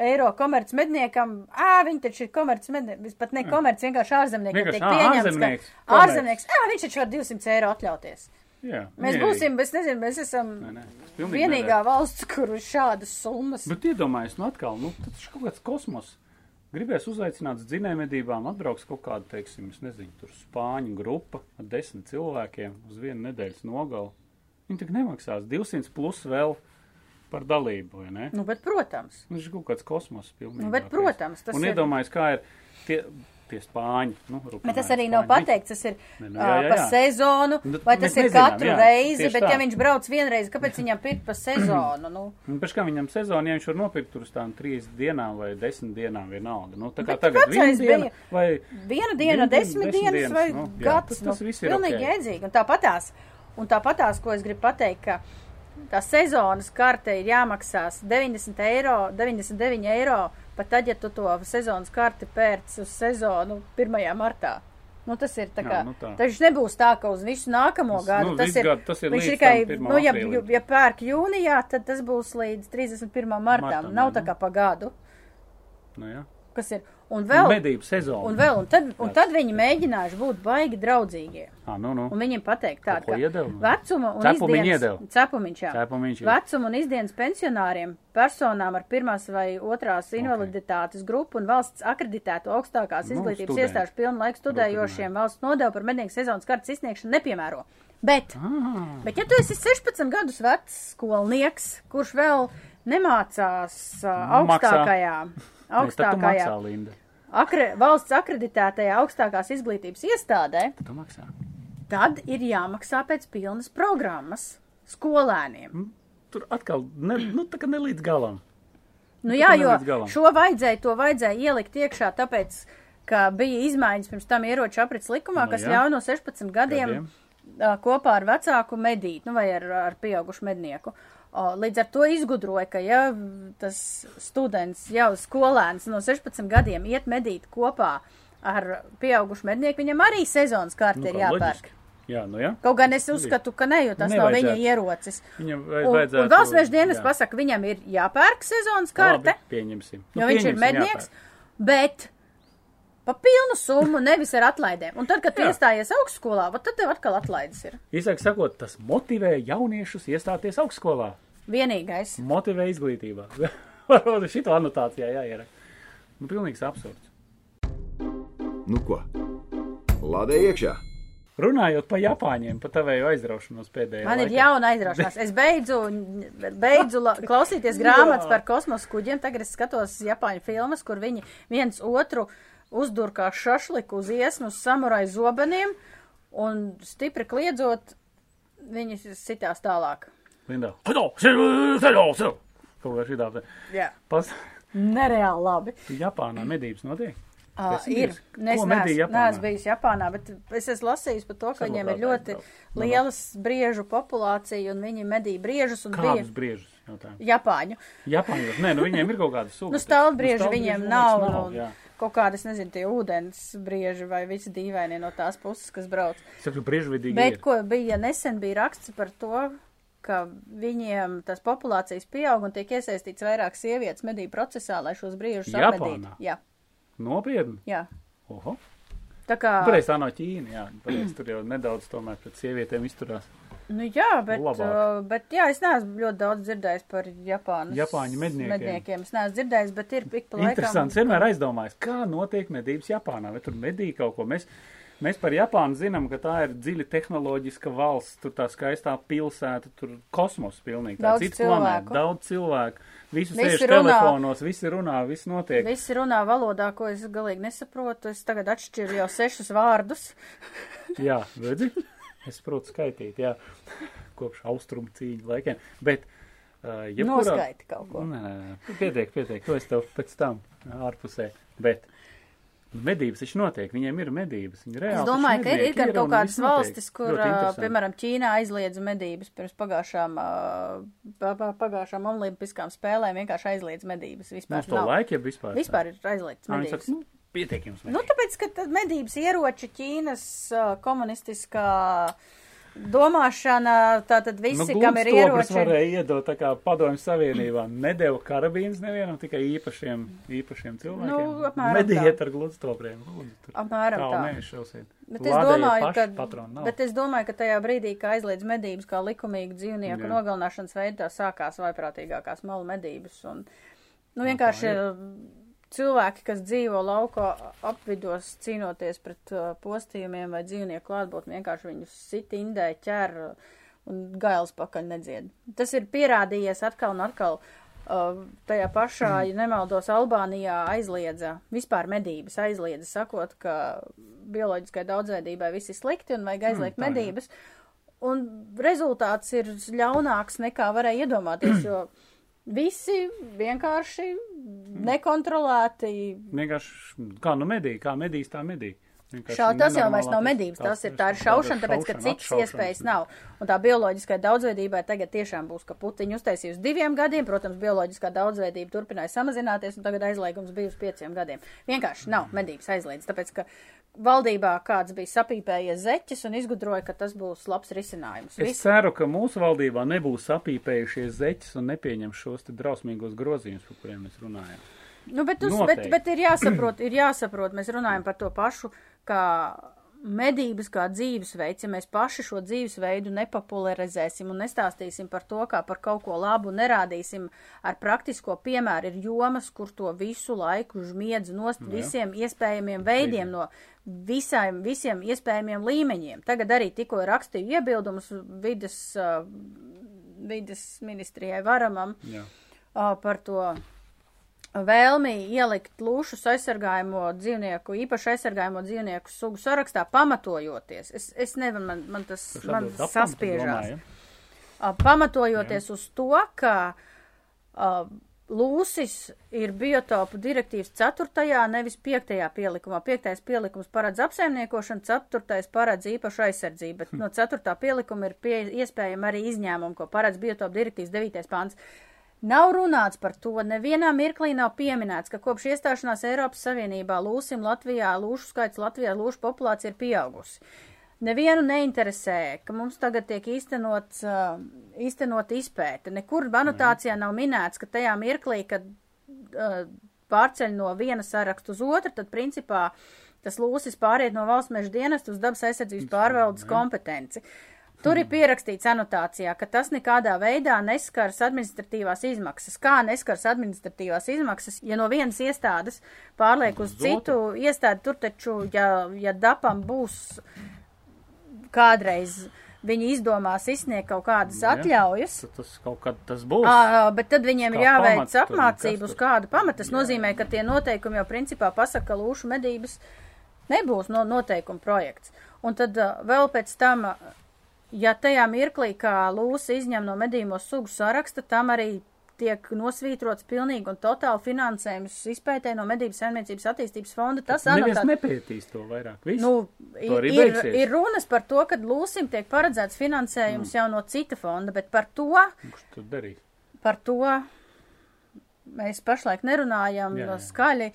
eiro komerc medniekam, ā, viņi taču ir komerc mednieki, pat ne komerc, vienkārši ārzemniekiem Vienkārši, tiek ā, pieņemts, ārzemnieks, ka ārzemnieks, ā, viņš taču var 200 eiro atļauties. Jā, Mēs mierīgi. būsim, es nezinu, mēs esam Nē, nē, es vienīgā valsts, kur ir šādas summas. Bet iedomājieties, nu atkal, nu, tas ir kaut kāds kosmos. Gribēs uzaicināt uz dzinējumedībām, atbrauks kaut kāda, teiksim, es nezinu, tur spāņu grupa ar desmit cilvēkiem uz vienu nedēļas nogalu. Viņi tik nemaksās 200 plus vēl par dalību, vai ne? Nu, bet, protams, Nu, Tas ir kaut kāds kosmos pilnīgi. Nu, bet, protams, tas Un ir- iedomājieties, kā ir tie, tie spāņi. Nu, bet tas arī nav pateikts, tas ir Ne, nu, ā, jā, jā, pa jā. sezonu, Nu, vai tas ir nezinām, katru jā, reizi, bet tā. ja viņš brauc vienreiz, kāpēc viņam pirkt pa sezonu? Nu, pēc kā viņam sezonā, ja viņš var nopirkt tur uz tām trīs dienām vai desmit dienām vienalga. Nu, tā kā Bet tagad viena diena vai viena diena, desmit desmit dienas dienas, vai nu, jā, gads. tas- Nu, tas viss ir pilnīgi ok. jēdzīgi. Un tāpatās, un tāpatās, ko es gribu pateikt, ka tā sezonas karte ir jāmaksās 90 eiro, 99 eiro, pat tad, ja tu to sezonas karti pērc uz sezonu 1. martā. Nu, tas ir tā kā, Jā, nu tā. tas viņš nebūs tā, ka uz visu nākamo Tas, gadu, nu, tas ir, gadu, tas ir viņš tikai, tam 1. nu, ja, aprīlim. ja pērk jūnijā, tad tas būs līdz 31. martam, Martam, nav jā, tā nu. kā pa gadu, Nu, jā. kas ir, un vēl, Medību sezona. un vēl, un tad, un tad viņi mēģinājuši būt baigi draudzīgie. Ah, nu, nu. Un viņiem pateikt tādu, iedeva? vecuma un Cepumiņu izdienas, cepumiņš, jā. Cepumiņš, jā. Vecuma un izdienas pensionāriem, personām ar pirmās vai otrās invaliditātes grupu un valsts akreditēto augstākās Nu, izglītības studenti. iestāžu pilnu laiku studējošiem valsts nodevu par mednieku sezonas kartas izsniegšanu nepiemēro. Bet, Ah, bet ja tu esi 16 gadus vecs skolnieks, kurš vēl nemācās uh, Maksā. augstākajā, nē, akre, valsts akreditētajā augstākās izglītības iestādē, Tad ir jāmaksā pēc pilnas programmas skolēniem. Tur atkal, ne, nu, tā kā ne līdz galam. Nu Tā jā, jo nelīdz šo vajadzēja, to vajadzēja ielikt iekšā, tāpēc, ka bija izmaiņas pirms tam ieroču aprits likumā, Nu kas jā. ļauj no 16 gadiem Gadiem. kopā ar vecāku medīt, nu vai ar, ar pieaugušu mednieku. Līdz ar to izgudroja, ka ja tas students jau skolēns no 16 gadiem iet medīt kopā ar pieaugušu mednieku, viņam arī sezonas Nu, karte ir kā jāpērk. loģiski. Jā, nu jā. Kaut gan es uzskatu, ka ne, jo tas nav viņa ierocis. Viņam Un, vajadzētu. un valsts meža dienas pasaka, viņam ir jāpērk sezonas karte, Labi, pieņemsim. Nu, jo viņš ir mednieks, jāpērk. bet pa pilnu summu, nevis ar atlaidēm. Un tad, kad tu Jā. iestājies augstskolā, tad tev atkal atlaides ir. Īsāk sakot, tas motivē jauniešus iestāties augstskolā. Vienīgais. Motivē izglītībā. Varbūt šito anotācijā jāierak. Nu, pilnīgs absurds. Nu ko? Lādē iekšā! Runājot par Japāņiem, par tavēju aizraušanos pēdējā Man ir laikā. jauna aizraušanās. Es beidzu, beidzu la, klausīties grāmatas par kosmosa kuģiem. Tagad es skatos Japāņu filmas, kur viņi viens otru uzdur kā šašliku uz iesmu uz samurai zobeniem un stipri kliedzot, viņi sitās tālāk. Lindā. Kaut kā šitā. te. Jā. Pas, Nereāli labi. Japānā medības notiek. Uh, ir. es neesmu, bijis Japānā, bet es esmu lasījis par to, ka Saglabāt viņiem ir ļoti lielas briežu populācija un viņi medī briežus un Kādus bija briežus? Jautājumu. Japāņu. Japāņos. Nē, nu viņiem ir kaut kāda sūga. Nu, stāvbrieži viņiem nav. Nu, jā. Kaut kādas, nezinu, tie ūdens brieži vai visi dīvainie no tās puses, kas brauc. Saku, briežvidīgi Bet, ir. ko bija nesen bija raksts par to, ka viņiem tas populācijas pieaug un tiek iesaistīts vairāk sievietes medību procesā, lai šos briežus apmedītu. Jā, Nopietni. jā. Oho. Tā kā, Pareiz tā no Ķīna, jā. Pareiz tur jau nedaudz tomēr pret sievietēm izturās. Nu jā, bet, Labāk. bet jā, es neesmu ļoti daudz dzirdējis par Japānas Japāņu medniekiem. medniekiem. Es neesmu dzirdējis, bet ir ik pa laikam. Interesants. Vienmēr aizdomājas, kā notiek medības Japānā. Vai tur medī kaut ko? Mēs, mēs par Japānu zinām, ka tā ir dziļi tehnoloģiska valsts, tur tā skaistā pilsēta, tur kosmos pilnīgi. Tā Daudz cits planēta, daudz cilvēku. Visi sēž telefonos, visi runā, viss notiek. Visi runā valodā, ko es galīgi nesaprotu. Es tagad atšķiru jau sešus vārdus. Jā, redzi? Es protu skaitīt, jā, kopš austrumu cīņu laikiem. Bet, uh, jebkurā... Noskaiti kaut ko. Nē, nē, nē, pietiek, pietiek, to es tev pēc tam ārpusē. Bet medības taču notiek, viņiem ir medības. Viņi reāli Es domāju, ka ir, ir gan kaut kādas valstis, kur, piemēram, Ķīnā aizliedza medības pirms pagājušām, pagājušām olimpiskām spēlēm, vienkārši aizliedz medības. Vispār, Uz to nav. laiku jau vispār. Vispār ir Nā, viņi medības. saka, nu, pietiek jums. Nu, tāpēc, ka tad medības ieroči Ķīnas komunistiskā domāšana, tātad visi, nu, kam ir ieroči. varēja iedot tā kā padomju savienībā. Nedēva karabīnas nevienam, tikai īpašiem, īpašiem cilvēkiem. Nu, apmēram Mediet tā. ar gludstobriem. Lūdzu, tur Apmēram tā. neizšausiet. Bet es, Lādējot domāju, ka, patronu bet es domāju, ka tajā brīdī, kad aizliedz medības kā likumīgu dzīvnieku Jā. nogalināšanas veidā, sākās vaiprātīgākās malu medības. Un, nu, vienkārši tā uh, cilvēki, kas dzīvo lauko apvidos, cīnoties pret uh, postījumiem vai dzīvnieku klātbūtni, vienkārši viņus sit indē, ķer uh, un gails pakaļ nedzied. Tas ir pierādījies atkal un atkal. Uh, tajā pašā, ja nemaldos, Albānijā aizliedza, vispār medības aizliedza, sakot, ka bioloģiskai daudzveidībai viss ir slikti un vajag aizliegt tā, jā. medības. Un rezultāts ir ļaunāks nekā varēja iedomāties, jo visi vienkārši nekontrolēti Vienkārši kā nu medī, kā medīs, tā medī. Šau, tas jau vairs nav tas- medības, tas ir tā ir šaušana, tāpēc, ka citas iespējas nav. Un tā bioloģiskai daudzveidībai tagad tiešām būs, ka putiņu uztaisīja uz diviem gadiem, protams, bioloģiskā daudzveidība turpināja samazināties, un tagad aizliegums bija uz pieciem gadiem. Vienkārši nav medības aizliedz, tāpēc, ka valdībā kāds bija sapīpējies zeķis un izgudroja, ka tas būs labs risinājums. Es Viss. ceru, ka mūsu valdībā nebūs sapīpējušies zeķis un nepieņem šos te drausmīgos grozījumus, par kuriem mēs runājam. Nu, bet, uz, bet, bet ir jāsaprot, ir jāsaprot, mēs runājam par to pašu, kā medības kā dzīvesveids, ja mēs paši šo dzīvesveidu nepopularizēsim un nestāstīsim par to, kā par kaut ko labu, nerādīsim ar praktisko piemēru, ir jomas, kur to visu laiku žmiedz nost Nu jā. visiem iespējamiem veidiem no visām, visiem iespējamiem līmeņiem. Tagad arī tikko rakstīju iebildumus vides, uh, vides ministrijai varamam Jā. uh, par to vēlmi ielikt lūšus aizsargājamo dzīvnieku, īpaši aizsargājamo dzīvnieku sugu sarakstā, pamatojoties. Es, es nevaru, man, man tas, man saspiežās. domāju, Uh, pamatojoties uz to, ka uh, lūsis ir biotopu direktīvas 4. nevis 5. pielikumā. 5. pielikums paredz apsaimniekošanu, 4. paredz īpašu aizsardzību, bet no 4. pielikuma ir pie, iespējama arī izņēmuma, ko paredz biotopu direktīvas 9. pāns. Nav runāts par to, nevienā mirklī nav pieminēts, ka kopš iestāšanās Eiropas Savienībā lūsim Latvijā, lūšu skaits Latvijā, lūšu populācija ir pieaugusi. Nevienu neinteresē, ka mums tagad tiek īstenots, uh, īstenot izpēte. Nekur anotācijā nav minēts, ka tajā mirklī, kad uh, pārceļ no viena sarakstu uz otru, tad principā tas lūsis pāriet no valsts meža dienestu uz dabas aizsardzības pārvaldes kompetenci. Tur ir pierakstīts anotācijā, ka tas nekādā veidā neskars administratīvās izmaksas. Kā neskars administratīvās izmaksas, ja no vienas iestādes pārliek uz Uz citu iestādi, tur taču, ja, ja dapam būs kādreiz viņi izdomās izsniegt kaut kādas Jā. atļaujas, Tad Tas kaut kad tas būs. Ā, bet tad viņiem ir jāveic pamats tur, apmācību uz kādu pamatu. Tas Jā. nozīmē, ka tie noteikumi jau principā pasaka, ka lūšu medības nebūs no noteikuma projekts. Un tad vēl pēc tam, ja tajā mirklī, kā lūsa izņem no medījumos sugu saraksta, tam arī tiek nosvītrots pilnīgi un totāli finansējums izpētē no medības saimniecības attīstības fonda. Tas Neviens anotā- nepētīs to vairāk. Viss. Nu, To ir, beigsies. ir runas par to, ka lūsim tiek paredzēts finansējums mm. jau no cita fonda, bet par to, Kurš to darīs? par to mēs pašlaik nerunājam Jā, jā, skaļi,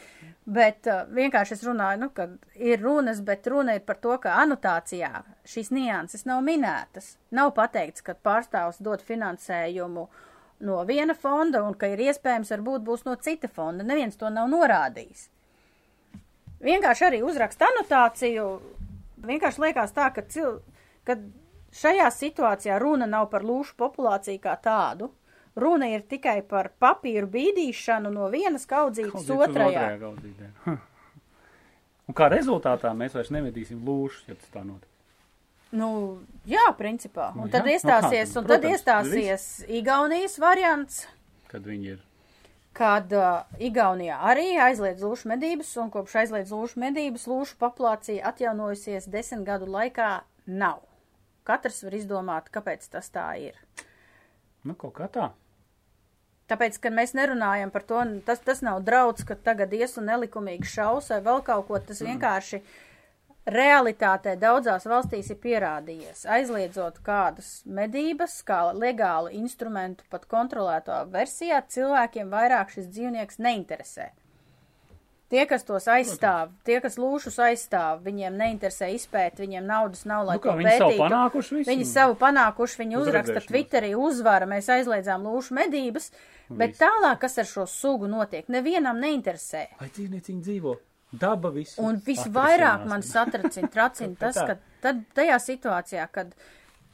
bet uh, vienkārši es runāju, nu, ka ir runas, bet runa ir par to, ka anotācijā šīs nianses nav minētas. Nav pateikts, ka pārstāvs dod finansējumu no viena fonda un ka ir iespējams varbūt būs no cita fonda. Neviens to nav norādījis. Vienkārši arī uzrakst anotāciju. Vienkārši liekas tā, ka, cil, ka šajā situācijā runa nav par lūšu populāciju kā tādu. Runa ir tikai par papīru bīdīšanu no vienas kaudzītes otrajā. otrajā. Un kā rezultātā mēs vairs nevedīsim lūšus, ja tas tā notiks. Nu, jā, principā. Un Nu, tad jā, nu iestāsies, kā, un tad protams, iestāsies Igaunijas variants, Kad viņi ir. kad uh, Igaunijā arī aizliedz lūšu medības, un kopš aizliedz lūšu medības, lūšu populācija atjaunojusies desmit gadu laikā nav. Katrs var izdomāt, kāpēc tas tā ir. Nu, kaut kā tā. Tāpēc, kad mēs nerunājam par to, tas, tas nav draudz, ka tagad ies un nelikumīgi šaus vai vēl kaut ko, tas vienkārši realitātē daudzās valstīs ir pierādījies. Aizliedzot kādas medības, kā legālu instrumentu pat kontrolētā versijā, cilvēkiem vairāk šis dzīvnieks neinteresē. Tie, kas tos aizstāv, tie, kas lūšus aizstāv, viņiem neinteresē izpēt, viņiem naudas nav, lai Nu to viņi savu pētītu. panākuši visu? Viņi savu panākuši, viņi uzraksta Uzredzēšanos. Twitterī uzvara, mēs aizliedzām lūšu medības, bet Viss. tālāk, kas ar šo sugu notiek, nevienam neinteresē. Lai dzīvnieciņi dzīvo. Daba visu. Un visvairāk man satracina, tracina tas, ka tad tajā situācijā, kad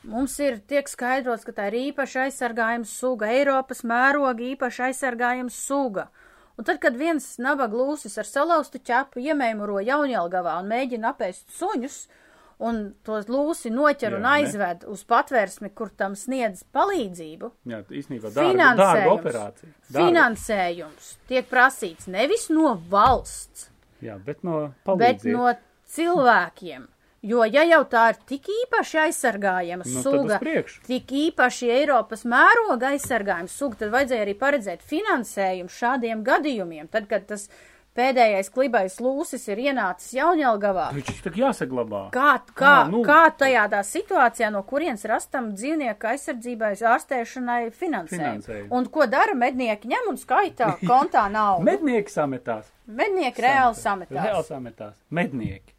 mums ir tiek skaidrots, ka tā ir īpaši aizsargājama suga, Eiropas mēroga īpaši aizsargājama suga. Un tad, kad viens nabaga lūsis ar salauztu ķepu iemēmuro jaunjelgavā un mēģina apēst suņus, un tos lūsi noķer Jā, un ne? aizved uz patvērsmi, kur tam sniedz palīdzību, Jā, īstenībā dārga, dārga operācija. Dārga. finansējums tiek prasīts nevis no valsts, Jā, bet no bet palīdziet. no cilvēkiem. Jo, ja jau tā ir tik īpaši aizsargājama Nu, suga, tik īpaši Eiropas mēroga aizsargājuma suga, tad vajadzēja arī paredzēt finansējumu šādiem gadījumiem. Tad, kad tas pēdējais klibais lūsis ir ienācis Jaunjelgavā. Viņš tā jāsaglabā. Kā, kā, Kā, nu? kā tajā tā situācijā, no kurienes rastam dzīvnieku aizsardzībai, ārstēšanai finansējumu? Un ko dara mednieki? Ņem un skaitā kontā naudu. Mednieki sametās. mednieki reāli sametās. Reāli sametās. Mednieki.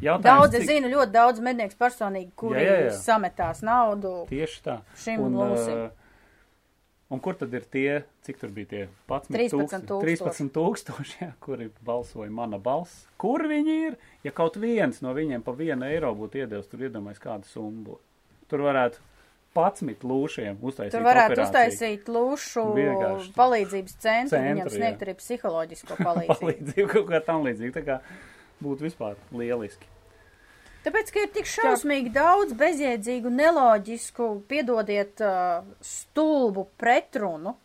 Jautājums, Daudz, cik- zinu, ļoti daudz mednieks personīgi, kuri Jā, jā, jā. sametās naudu. Tieši tā. Šim un, lūsim. uh, un kur tad ir tie, cik tur bija tie 11 13 tūkstoši. 13 tūkstoši, jā, kuri balsoja mana balss? Kur viņi ir? Ja kaut viens no viņiem pa vienu eiro būtu iedevis, tur iedomājas kādu summu. Tur varētu 11 lūšiem uztaisīt. Tur varētu operāciju. uztaisīt lūšu Vienkārši. palīdzības centru, Centru, viņam sniegt jā. arī psiholoģisko palīdzību. palīdzību kaut kā tam līdzīga. Tā kā būtu vispār lieliski. Tāpēc, ka ir tik šausmīgi daudz bezjēdzīgu, neloģisku, piedodiet, uh, stulbu pretrunu.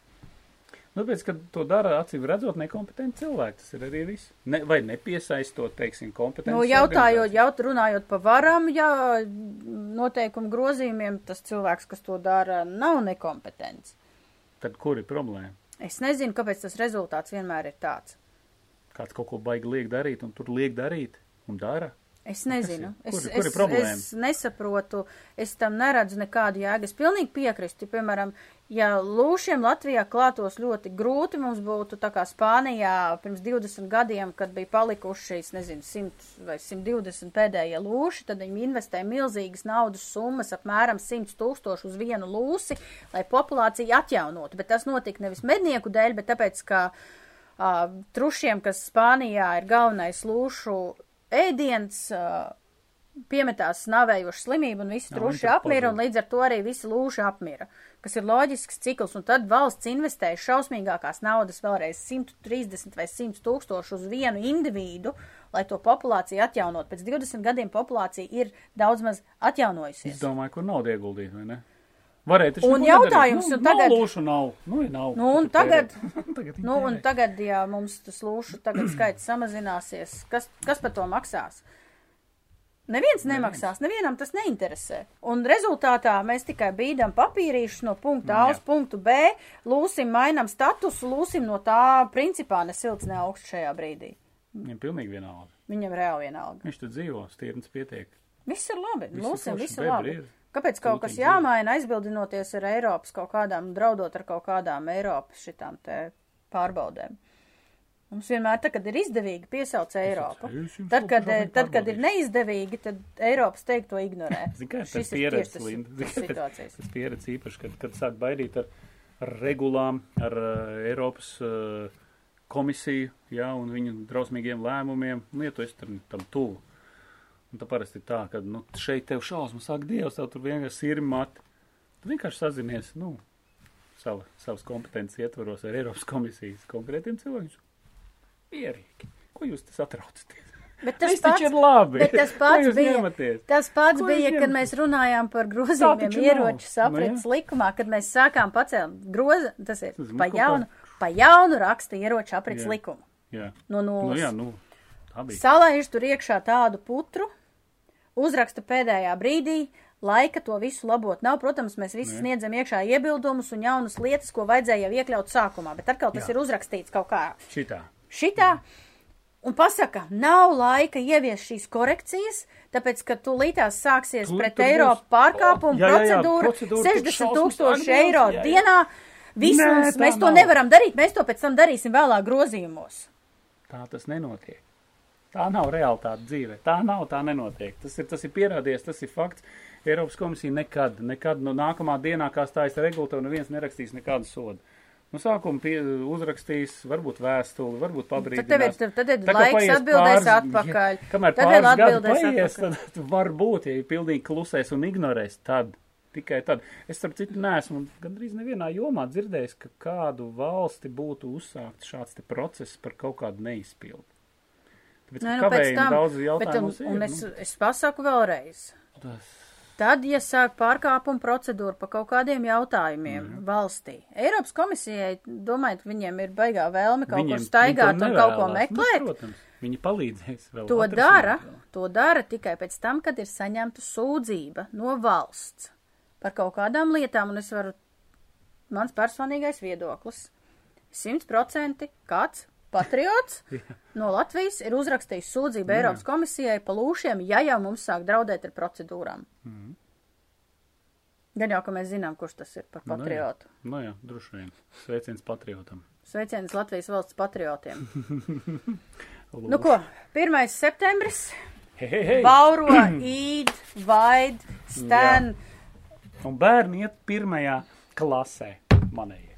Nu, pēc, kad to dara, acīm redzot, nekompetenti cilvēki. Tas ir arī viss. Ne, vai nepiesaistot, teiksim, kompetenci. Nu, jautājot, jaut, runājot par varam, ja noteikumu grozījumiem, tas cilvēks, kas to dara, nav nekompetents. Tad kur ir problēma? Es nezinu, kāpēc tas rezultāts vienmēr ir tāds. Kāds kaut ko baigi liek darīt, un tur liek darīt, un dara. Es nezinu. Kur Es, kur es, es nesaprotu, es tam neredzu nekādu jēgu. Es pilnīgi piekrīstu. Piemēram, ja lūšiem Latvijā klātos ļoti grūti, mums būtu tā kā Spānijā pirms 20 gadiem, kad bija palikuši, es nezinu, 100 vai 120 pēdējie lūši, tad viņi investēja milzīgas naudas summas, apmēram 100 tūkstoši uz vienu lūsi, lai populāciju atjaunotu. Bet tas notika nevis mednieku dēļ, bet tāpēc, ka uh, trušiem, kas Spānijā ir galvenais lūšu ēdiens, uh, piemetās navējuši slimību un visi truši apmira, un līdz ar to arī visi lūši apmira, kas ir loģisks cikls, un tad valsts investēja šausmīgākās naudas vēlreiz 130 vai 100 tūkstoši uz vienu individu, lai to populāciju atjaunot. Pēc 20 gadiem populācija ir daudz maz atjaunojusies. Es domāju, kur naudu ieguldīt, vai ne? Varētu taču Un jautājums, nedarīt. un nu, tagad- Nav lūšu nav. Nu, ja nav. Nu, un tagad- tagad Nu, un tagad, ja mums tas lūšu tagad skaits samazināsies, kas, kas par to maksās? Neviens nemaksās, nevienam tas neinteresē. Un rezultātā mēs tikai bīdam papīrīšus no punkta A uz punktu B, lūsim, mainam statusu, lūsim no tā principā ne silts, ne augsts šajā brīdī. Viņam pilnīgi vienalga. Viņam reāli vienalga. Viņš tur dzīvo, stirns pietiek. Viss ir labi, lūsim, viss ir labi. ir. Kāpēc kaut kas jāmaina, aizbildinoties ar Eiropas kaut kādām, draudot ar kaut kādām Eiropas šitām te pārbaudēm? Mums vienmēr, tad, kad ir izdevīgi, piesauc Eiropu. Es Tad, kad, tad, kad ir neizdevīgi, tad Eiropas teikt to ignorē. Zini, kā tas ir pieredze, Linda. tas. Tas pieredze īpaši, kad, kad sāk baidīt ar, ar regulām, ar uh, Eiropas uh, komisiju, jā, un viņu drausmīgiem lēmumiem. Nu, ja tu esi tam, tam tuvu. Un tā parasti ir tā, ka, nu, šeit tev šausmas sāk Dievs, tev tur vienkārši ir mati. Tu vienkārši sazinies, nu, sava, savas kompetences ietvaros ar Eiropas komisijas konkrētiem cilvēkiem. Mierīgi. Ko jūs tas atraucaties? Bet tas Viss pats, ir labi. bet tas pats bija, ņematies? tas pats Ko bija, kad mēs runājām par grozījumiem ieroču Nu, saprits likumā, kad mēs sākām pacelt groza, tas ir Tas pa jaunu, pa jaunu raksta ieroču aprits Jā. likumu. Jā. No Nu, nulles. jā, nu, tā bija. Salaiž tur iekšā tādu putru, uzraksta pēdējā brīdī, laika to visu labot nav. Protams, mēs visi Nē. sniedzam iekšā iebildumus un jaunas lietas, ko vajadzēja jau iekļaut sākumā, bet atkal tas Jā. ir uzrakstīts kaut kā Šitā. šitā. Un pasaka, nav laika ievies šīs korekcijas, tāpēc, ka tu lītās sāksies Tur- pret būs- Eiropu pārkāpumu O, jā, jā, jā, procedūru, procedūra tik 60 šausmas tūkstoši eiro jā, jā. dienā. Tā mēs to nav. nevaram darīt, mēs to pēc tam darīsim vēlāk grozījumos. Tā tas nenotiek. Tā nav realitāte dzīve. Tā nav, tā nenotiek. Tas ir, tas ir pierādījies, tas ir fakts. Eiropas komisija nekad, nekad no nākamā dienā, kā stājas regulatīvi, neviens nerakstīs nekādu sodu. No sākuma pie, uzrakstīs, varbūt vēstuli, varbūt pabrīdinās. Tad tev ir- tad ir Tā laiks atbildēs pāris- atpakaļ. Ja, kamēr Tad pāris atbildēs paies, atpakaļ. tad var būt, ja pilnīgi klusēs un ignorēs, tad tikai tad. Es starp citu neesmu gandrīz nevienā jomā dzirdējis, ka kādu valsti būtu uzsākts šāds te process par kaut kādu neizpildu. Tāpēc, Nē, ka nu, pēc tam, daudz bet, jautājumus un, ir. un es, nu, es pasaku vēlreiz. tas, Tad, ja sāk pārkāpuma procedūra pa kaut kādiem jautājumiem Mhm. valstī, Eiropas komisijai, domājat, viņiem ir baigā vēlme kaut viņiem- kur staigāt un kaut ko nevēlas. meklēt? Nu, protams, viņi palīdzēs vēl. To dara, vēl. to dara tikai pēc tam, kad ir saņemta sūdzība no valsts par kaut kādām lietām, un es varu, mans personīgais viedoklis, 100% kāds patriots no Latvijas ir uzrakstījis sūdzību Eiropas komisijai pa lūšiem, ja jau mums sāk draudēt ar procedūrām. Mm. Gan jau, ka mēs zinām, kurš tas ir par patriotu. Nu jā, droši vien. Sveiciens patriotam. Sveiciens Latvijas valsts patriotiem. nu ko, 1. septembris. Hei, hei, hei. Bauro, īd, vaid, stan. Un bērni iet pirmajā klasē manējie.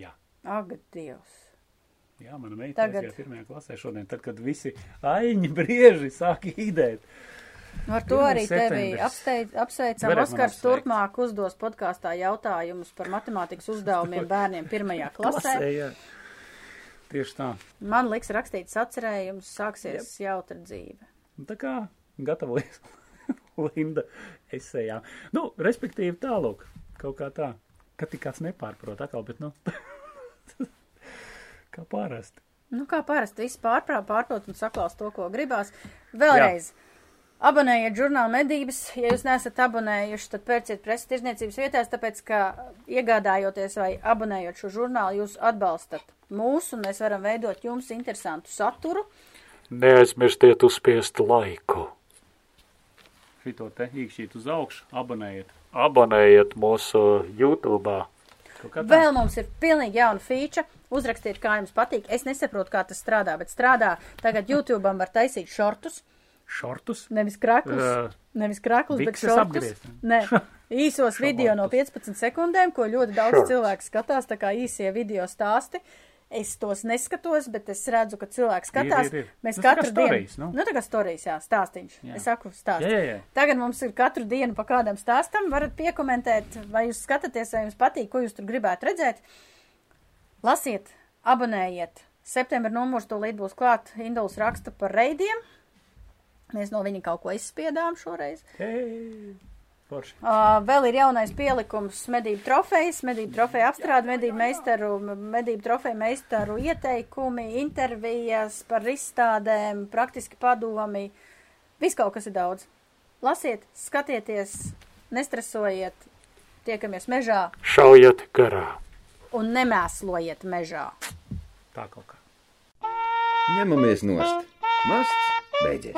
Jā. Ak, Dievs. Jā, mana meita Tagad. iet pirmajā klasē šodien, tad, kad visi aiņi brieži sāk īdēt. Nu, ar to arī tevi apsteidz, apsveicam. Oskars turpmāk uzdos podkāstā jautājumus par matemātikas uzdevumiem bērniem pirmajā klasē. jā. Tieši tā. Man liks rakstīts atcerējums, sāksies jautra dzīve. Tā kā gatavojas Linda esējā. Nu, respektīvi tālūk, kaut kā tā, ka tik kāds nepārprot atkal, bet, nu, kā parasti. Nu, kā parasti, viss pārprāt, pārprot un saklaus to, ko gribās. Vēlreiz. Abonējiet žurnālu medības. Ja jūs neesat abonējuši, tad pērciet preses tirzniecības vietās, tāpēc, ka iegādājoties vai abonējot šo žurnālu, jūs atbalstat mūsu un mēs varam veidot jums interesantu saturu. Neaizmirstiet uzspiest laiku. Šito te īkšķīt uz augšu, abonējiet. Abonējiet mūsu YouTube. Vēl mums ir pilnīgi jauna feature. Uzrakstiet, kā jums patīk. Es nesaprotu, kā tas strādā, bet strādā. Tagad YouTube var taisīt šortus. Šortus. Nevis kraklus, Ā, nevis kraklus, bet šortus. Nē, īsos video no 15 sekundēm, ko ļoti daudz Shorts. cilvēku skatās, tā kā īsie video stāsti. Es tos neskatos, bet es redzu, ka cilvēki skatās. ir, ir. Mēs Nu, katru stories, dienu, nu. nu tā kā stāstījis, jā, stāstīņš. Jā. Es saku stāstu. Jā, jā, jā. Tagad mums ir katru dienu pa kādam stāstam. Varat piekomentēt, vai jūs skatāties, vai jums patīk, ko jūs tur gribētu redzēt. Lasiet, abonējiet. Septembra numurs tūlīt būs klāt. Induls raksta par reidiem. Mēs no viņa kaut ko izspiedām šoreiz. Hei, forši. Uh, vēl ir jaunais pielikums medību trofejas, medību trofeja apstrāde, medību meistaru, medību trofeja meistaru ieteikumi, intervijas par izstādēm, praktiski padomi. Viss kaut kas ir daudz. Lasiet, skatieties, nestresojiet, tiekamies mežā Šaujiet garā! un nemēslojiet mežā. Tā kaut kā. Ņemamies nost. Masts beidzies.